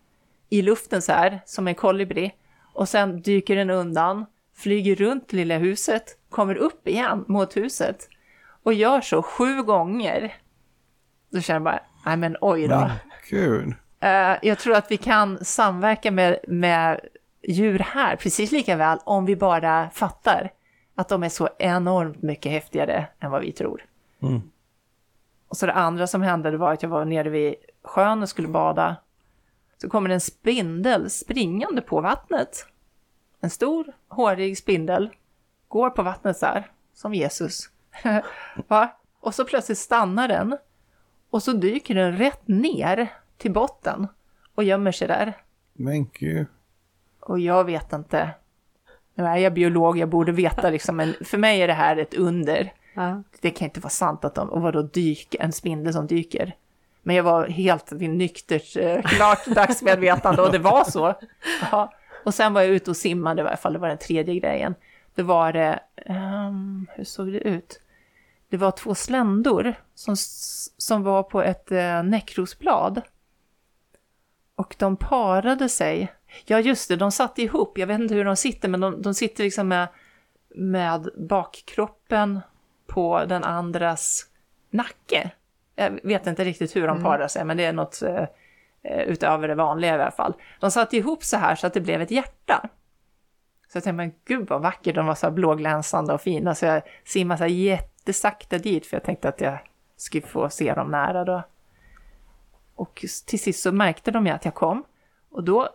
i luften så här, som en kolibri. Och sen dyker den undan, flyger runt lilla huset, kommer upp igen mot huset och gör så sju gånger. Då känner jag bara, nej men oj då. Men gud. Eh, jag tror att vi kan samverka med, med djur här precis lika väl om vi bara fattar att de är så enormt mycket häftigare än vad vi tror. Mm. Och så det andra som hände det var att jag var nere vid sjön och skulle bada. Så kommer en spindel springande på vattnet. En stor, hårig spindel. Går på vattnet så här, som Jesus. Va? Och så plötsligt stannar den. Och så dyker den rätt ner till botten och gömmer sig där. Men gud. Och jag vet inte. Nu är jag biolog, jag borde veta liksom, men för mig är det här ett under. Ja. Det kan inte vara sant att de, och vadå dyker, en spindel som dyker. Men jag var helt vid nyktert, eh, klart dagsmedvetande och det var så. Ja. Och sen var jag ute och simmade i varje fall, det var den tredje grejen. Det var det, ehm, hur såg det ut? Det var två sländor som, som var på ett eh, näckrosblad. Och de parade sig. Ja just det, de satt ihop. Jag vet inte hur de sitter, men de, de sitter liksom med, med bakkroppen på den andras nacke. Jag vet inte riktigt hur de parar sig, men det är något eh, eh, Eh, utöver det vanliga i alla fall. De satt ihop så här så att det blev ett hjärta. Så jag tänkte, men gud vad vackert, de var så här blåglänsande och fina, så jag simmade så här jättesakta dit, för jag tänkte att jag skulle få se dem nära då. Och till sist så märkte de ju att jag kom, och då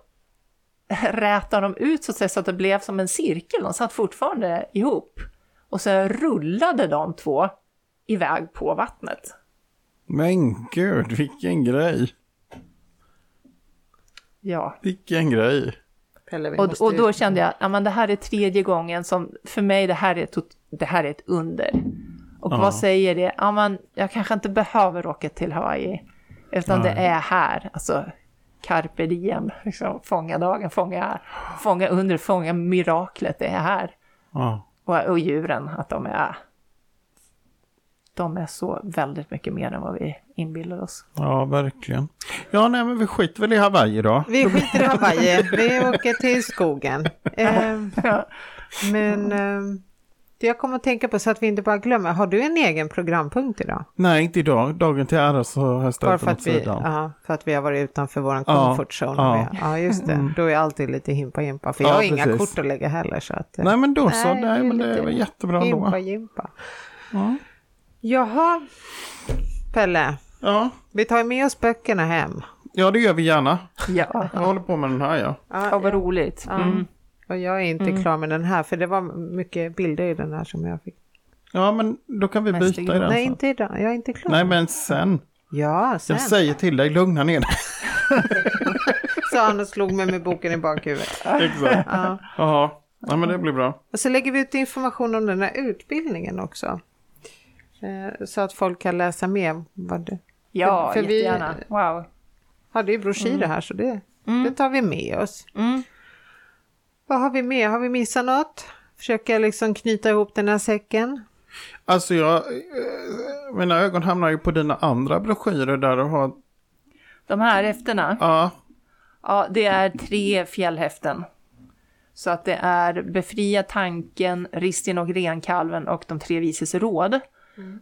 rätade de ut så att, säga, så att det blev som en cirkel, de satt fortfarande ihop. Och så rullade de två iväg på vattnet. Men gud, vilken grej. Ja, Vilken grej. Pelle, vi och, och då ut. kände jag, ja men det här är tredje gången som, för mig det här är, tot, det här är ett under. Och Ja. vad säger det? Ja men jag kanske inte behöver åka till Hawaii, utan det Nej. är här, alltså carpe diem, liksom, fånga dagen, fånga, fånga under, fånga miraklet, det är här. Ja. Och, och djuren, att de är de är så väldigt mycket mer än vad vi inbillar oss. Ja, verkligen. Ja, nej, men vi skiter väl i Hawaii då. Vi skiter i Hawaii, vi åker till skogen. Eh, men eh, det jag kommer att tänka på så att vi inte bara glömmer, har du en egen programpunkt idag? Nej, inte idag. Dagen till ära så har jag ställt för den åt att, vi, sidan. ja, för att vi har varit utanför vår Ja, comfort zone. ja. Ja, ja just det. Då är alltid lite himpa jimpa. För Ja, jag har inga precis. kort att lägga heller. Så att, eh, Nej, men då så. Nej, Nej, men det var jättebra Himpa ändå. jimpa. Ja. Jaha, Pelle. Ja. Vi tar med oss böckerna hem. ja, det gör vi gärna. Ja, Jag håller på med den här, ja. ja vad roligt. Ja. Mm. Och jag är inte klar med den här för det var mycket bilder i den här som jag fick. Ja, men då kan vi Mest byta i den Nej, sen. inte idag. Jag är inte klar. Nej, men sen. Ja, sen. Jag säger till dig, lugna ner dig. Sa han och slog mig med boken i bakhuvudet. Exakt. Ja. Jaha. Ja, men det blir bra. Och så lägger vi ut information om den här utbildningen också. Eh, Så att folk kan läsa mer. Vad det... Ja, För- för vi- jättegärna. Wow. Ja, det är broschyrer här så det, det tar vi med oss. Mm. Vad har vi mer? Har vi missat något? Försöka liksom knyta ihop den här säcken. Alltså, jag, eh, mina ögon hamnar ju på dina andra broschyrer där du har, De här häftena, ja, ja, det är tre fjällhäften. Så att det är Befria tanken, Ristin och renkalven och De tre vises råd.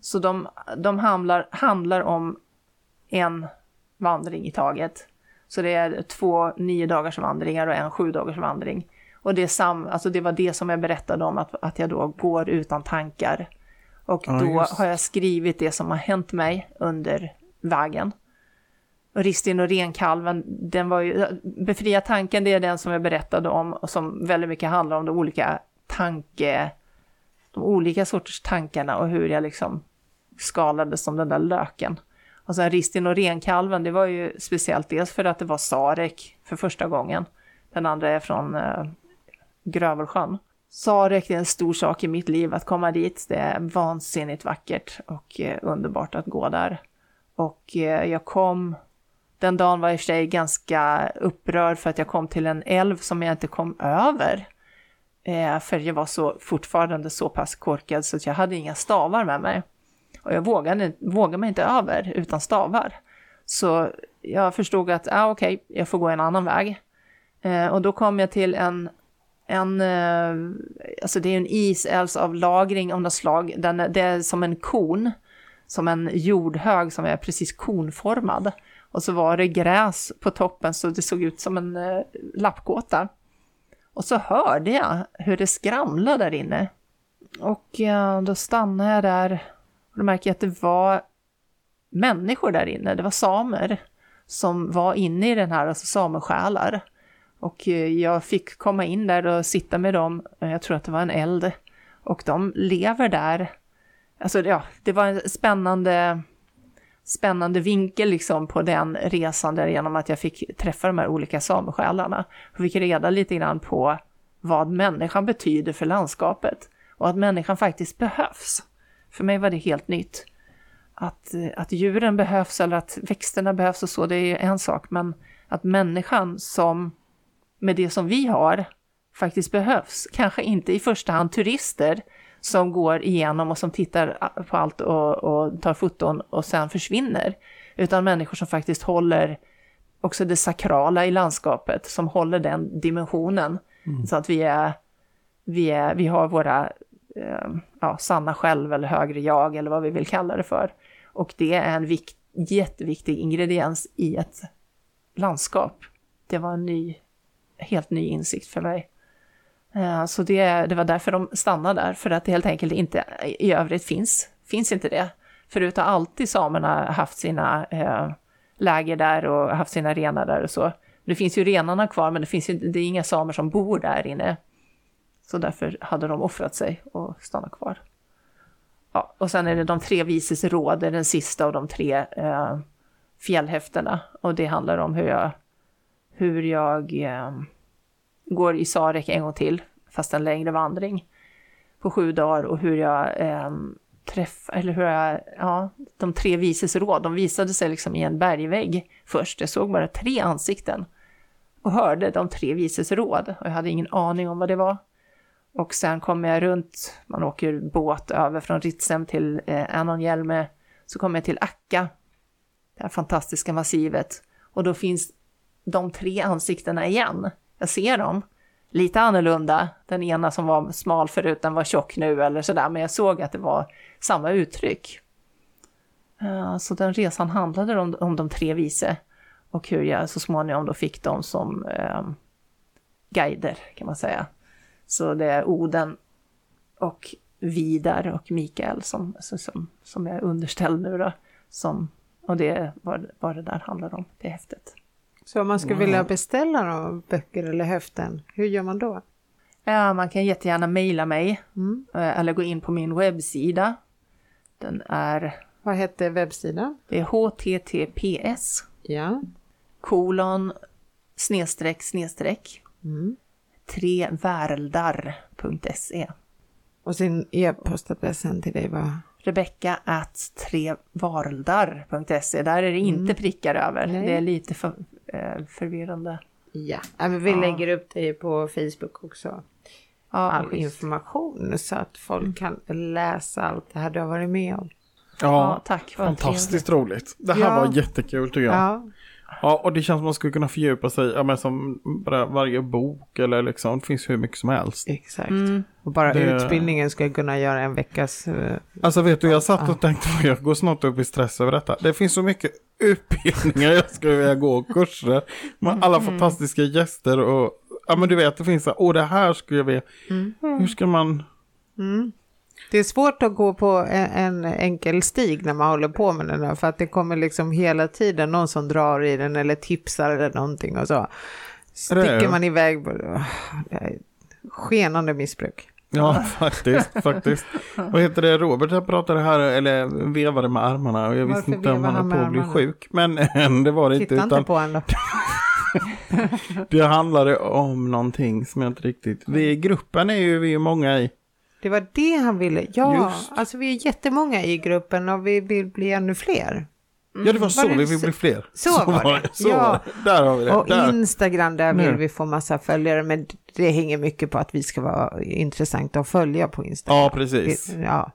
Så de, de handlar, handlar om en vandring i taget. Så det är två nio dagars vandringar och en sju dagars vandring. Och det, är sam, alltså det var det som jag berättade om, att, att jag då går utan tankar. Och Ja, då just. har jag skrivit det som har hänt mig under vägen. Och Ristin och renkalven, den var ju, befria tanken, det är den som jag berättade om och som väldigt mycket handlar om de olika tanke, de olika sorters tankarna och hur jag liksom skalade som den där löken. Alltså och sen Ristin och renkalven, det var ju speciellt dels för att det var Sarek för första gången. Den andra är från eh, Grövelsjön. Sarek är en stor sak i mitt liv att komma dit. Det är vansinnigt vackert och eh, underbart att gå där. Och eh, jag kom, den dagen var jag i och för sig ganska upprörd för att jag kom till en älv som jag inte kom över. Eh, för jag var så, fortfarande så pass korkad så att jag hade inga stavar med mig. Och jag vågade, vågade mig inte över utan stavar. Så jag förstod att, ah, okej, jag får gå en annan väg. Eh, och då kom jag till en, en eh, alltså det är en isälvsavlagring av något slag. Den, det är som en kon, som en jordhög som är precis konformad. Och så var det gräs på toppen så det såg ut som en eh, lappkåta. Och så hörde jag hur det skramlade där inne. Och då stannade jag där och då märkte jag att det var människor där inne, det var samer som var inne i den här, alltså samesjälar. Och eh, jag fick komma in där och sitta med dem, jag tror att det var en eld, och de lever där. Alltså ja, det var en spännande, spännande vinkel liksom på den resan där genom att jag fick träffa de här olika samesjälarna. Och fick reda lite grann på vad människan betyder för landskapet och att människan faktiskt behövs. För mig var det helt nytt. Att, att djuren behövs eller att växterna behövs och så, det är en sak, men att människan som med det som vi har faktiskt behövs. Kanske inte i första hand turister som går igenom och som tittar på allt och, och tar foton och sen försvinner, utan människor som faktiskt håller också det sakrala i landskapet, som håller den dimensionen. Så att vi är, vi är, vi har våra eh, ja, sanna själv eller högre jag eller vad vi vill kalla det för. Och det är en vikt, jätteviktig ingrediens i ett landskap. Det var en ny, helt ny insikt för mig. Eh, så det, det var därför de stannade där, för att det helt enkelt inte i övrigt finns, finns inte det. Förut har alltid samerna haft sina eh, läger där och haft sina renar där och så. Det finns ju renarna kvar, men det, finns ju, det är inga samer som bor där inne. Så därför hade de offrat sig och stannat kvar. Ja, och sen är det de tre vises råd, det är den sista av de tre eh, fjällhäftena. Och det handlar om hur jag, hur jag eh, går i Sarek en gång till, fast en längre vandring på sju dagar och hur jag eh, träffar, eller hur jag, ja, de tre vises råd, de visade sig liksom i en bergvägg först. Jag såg bara tre ansikten och hörde de tre vises råd och jag hade ingen aning om vad det var. Och sen kommer jag runt, man åker båt över från Ritsem till eh, Annonhjelme, så kommer jag till Akka, det här fantastiska massivet. Och då finns de tre ansiktena igen. Jag ser dem, lite annorlunda. Den ena som var smal förut, den var tjock nu eller sådär, men jag såg att det var samma uttryck. Eh, så den resan handlade om, om de tre vise och hur jag så småningom då fick dem som eh, guider kan man säga. Så det är Oden och Vidar och Mikael som, som, som är underställd nu då. Som, och det är vad, vad det där handlar om. Det är häftigt. Så om man skulle wow. vilja beställa då, böcker eller häften, hur gör man då? Ja, man kan jättegärna mejla mig mm. Eh, eller gå in på min webbsida. Den är... Vad heter webbsidan? Det är https. Ja. Kolon snedstreck snedstreck. Mm. trevärldar.se. Och sin e-postadressen till dig var? Rebecka at trevarldar.se. Där är det inte mm. prickar över. Nej. Det är lite för, eh, förvirrande. Ja, men vi ja. lägger upp det på Facebook också. Ja, All just. information så att folk mm. kan läsa allt det här du har varit med om. Ja, ja tack. Fantastiskt roligt. Det här ja. var jättekul tycker jag. Ja. Ja, och det känns som att man skulle kunna fördjupa sig, ja men som bara varje bok eller liksom, det finns hur mycket som helst. Exakt. Mm. Och bara det... utbildningen ska kunna göra en veckas... Uh... Alltså vet du, jag satt och tänkte, jag går snart upp i stress över detta. Det finns så mycket utbildningar jag skulle vilja gå, kurser, med alla mm. fantastiska gäster och, ja men du vet, det finns så, åh det här skulle jag vilja, mm. hur ska man... Mm. Det är svårt att gå på en, en, enkel stig när man håller på med den här, för att det kommer liksom hela tiden någon som drar i den eller tipsar eller någonting och så sticker man iväg. Skenande missbruk. Ja, faktiskt, faktiskt. Vad heter det, Robert jag pratade här, eller vevade med armarna och jag Varför visste inte om han höll på att bli sjuk. Men det var det Titta inte. Titta inte på honom. det handlade om någonting som jag inte riktigt... Vi i gruppen är ju vi är många i. Det var det han ville. Ja, Just. alltså vi är jättemånga i gruppen och vi vill bli ännu fler. Mm. Ja, det var så var vi vill bli fler. Så, så var det. Så ja. Där har vi det. Och där. Instagram, där vill vi få massa följare, men det hänger mycket på att vi ska vara intressanta att följa på Instagram. Ja, precis. Ja.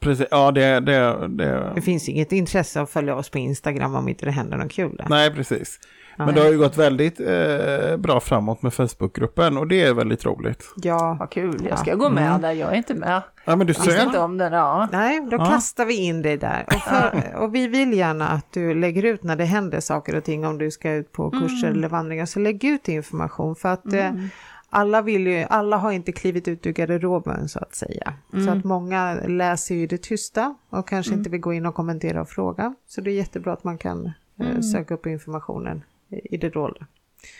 Precis, ja det, det, det... Det finns inget intresse att följa oss på Instagram om inte det händer något kul där. Nej, precis. Men det har ju gått väldigt eh, bra framåt med Facebookgruppen och det är väldigt roligt. Ja, vad kul. Jag ska ja. gå med mm. där, jag är inte med. Ja, men du ser. inte om den, ja. Nej, då ja. kastar vi in dig där. Och, för, och, vi vill gärna att du lägger ut när det händer saker och ting, om du ska ut på kurser mm. eller vandringar, så lägg ut information för att eh, mm. alla, vill ju, alla har inte klivit ut ur garderoben så att säga. Mm. Så att många läser ju det tysta och kanske mm. inte vill gå in och kommentera och fråga. Så det är jättebra att man kan eh, mm. söka upp informationen i det dolda.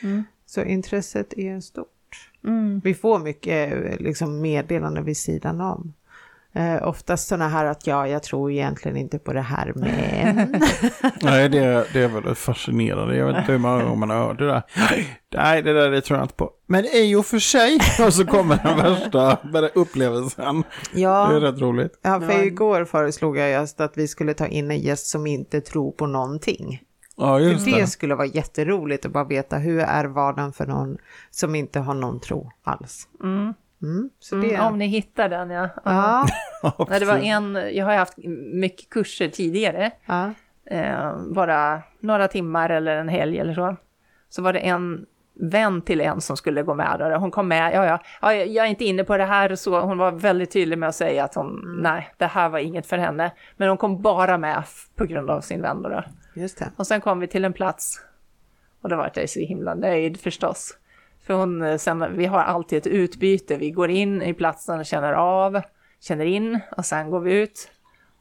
Mm. Så intresset är stort. Mm. Vi får mycket liksom, meddelanden vid sidan om. Eh, oftast sådana här att ja, jag tror egentligen inte på det här men. Nej, det, det är väl fascinerande. Jag vet inte hur många gånger man har hört det där. Nej, det där det tror jag inte på. Men i och för sig, och så kommer den värsta upplevelsen. Ja. Det är rätt roligt. Ja, för igår föreslog jag just att vi skulle ta in en gäst som inte tror på någonting. Ja, just det. det skulle vara jätteroligt att bara veta hur är vardagen för någon som inte har någon tro alls. Mm. Mm, det... mm, om ni hittar den, ja. ja. ja det var en, jag har haft mycket kurser tidigare. Ja. Eh, bara några timmar eller en helg eller så. Så var det en vän till en som skulle gå med. Där. Hon kom med, ja, ja, ja, jag är inte inne på det här. Så hon var väldigt tydlig med att säga att hon, mm. nej, det här var inget för henne. Men hon kom bara med på grund av sin vän. Då. Just det. Och sen kom vi till en plats. Och då var jag så himla nöjd förstås. För hon, eh, sen, vi har alltid ett utbyte. Vi går in i platsen och känner av, känner in och sen går vi ut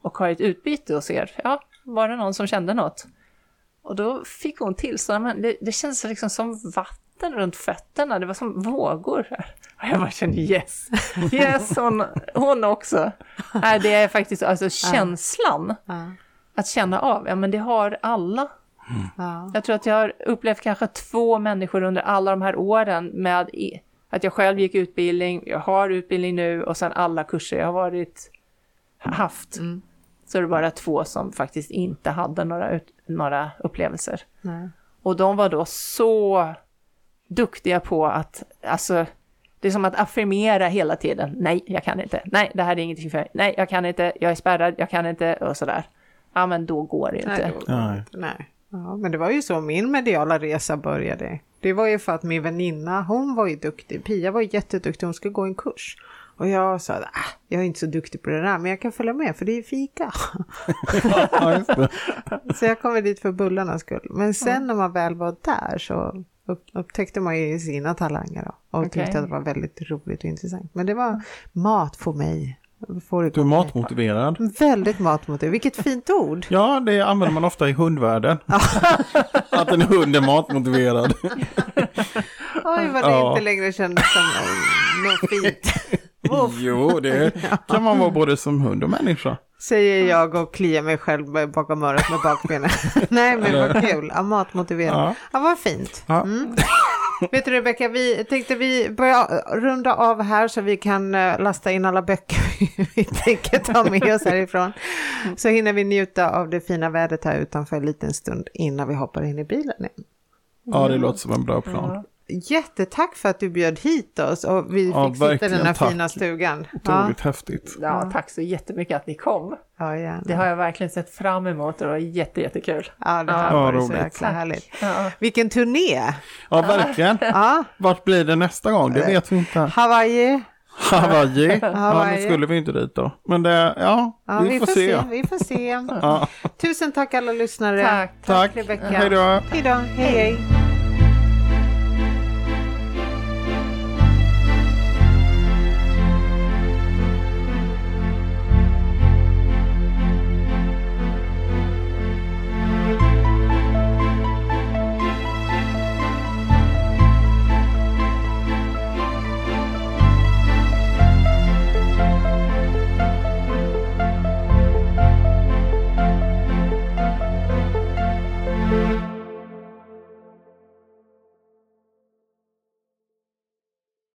och har ett utbyte och ser, ja, var det någon som kände något? Och då fick hon tillstånd, men det, det kändes liksom som vatten runt fötterna, det var som vågor. Och jag bara kände yes, yes hon, hon också. Nej, det är faktiskt alltså känslan. Att känna av, ja men det har alla. Mm. Jag tror att jag har upplevt kanske två människor under alla de här åren med att jag själv gick utbildning, jag har utbildning nu och sen alla kurser jag har varit, haft. Mm. Så är det bara två som faktiskt inte hade några, några upplevelser. Nej. Och de var då så duktiga på att, alltså, Det är som att affirmera hela tiden. Nej, jag kan inte. Nej, det här är ingenting för mig. Nej, jag kan inte. Jag är spärrad. Jag kan inte. Och sådär. Ja, men då går det inte. Nej, då, Nej. nej. Ja, men det var ju så min mediala resa började. Det var ju för att min väninna, hon var ju duktig. Pia var jätteduktig, hon skulle gå en kurs. Och jag sa, ah, jag är inte så duktig på det där, men jag kan följa med för det är fika. Det. så jag kommer dit för bullarnas skull. Men sen när man väl var där så upp, upptäckte man ju sina talanger då, och Okej. tyckte att det var väldigt roligt och intressant. Men det var mat för mig. Får Du är matmotiverad. Väldigt matmotiverad, vilket fint ord. Ja, det använder man ofta i hundvärlden. att en hund är matmotiverad. Oj, vad det Ja. inte längre kändes som något fint. Jo, det kan man vara både som hund och människa. säger jag och kliar mig själv bakom örat med bakbenen. Nej, men vad kul. Ja, matmotiverad. Ja. Ja, vad fint. Mm. Vet du Rebecka, vi tänkte vi börja runda av här så vi kan eh, lasta in alla böcker vi tänker ta med oss härifrån. Så hinner vi njuta av det fina vädret här utanför en liten stund innan vi hoppar in i bilen igen. Ja, det låter som en bra plan. Jättetack för att du bjöd hit oss och vi Ja, fick sitta i den här tack. fina stugan. Ja, Otroligt häftigt. Ja, tack så jättemycket att ni kom. ja, gärna. Det har jag verkligen sett fram emot och det var jätte, jättekul. Ja, det har Ja, varit så roligt. jäkla härligt. Ja. Vilken turné! Ja, verkligen. Ja, Vart blir det nästa gång? Det vet vi inte. Hawaii. Hawaii. Ja, Hawaii. nu skulle vi inte dit då. Men det, ja, Ja, vi, får se. Vi får se. Ja, Tusen tack alla lyssnare. Tack. tack. Rebecka. Hej då. Hej då. Hej hej.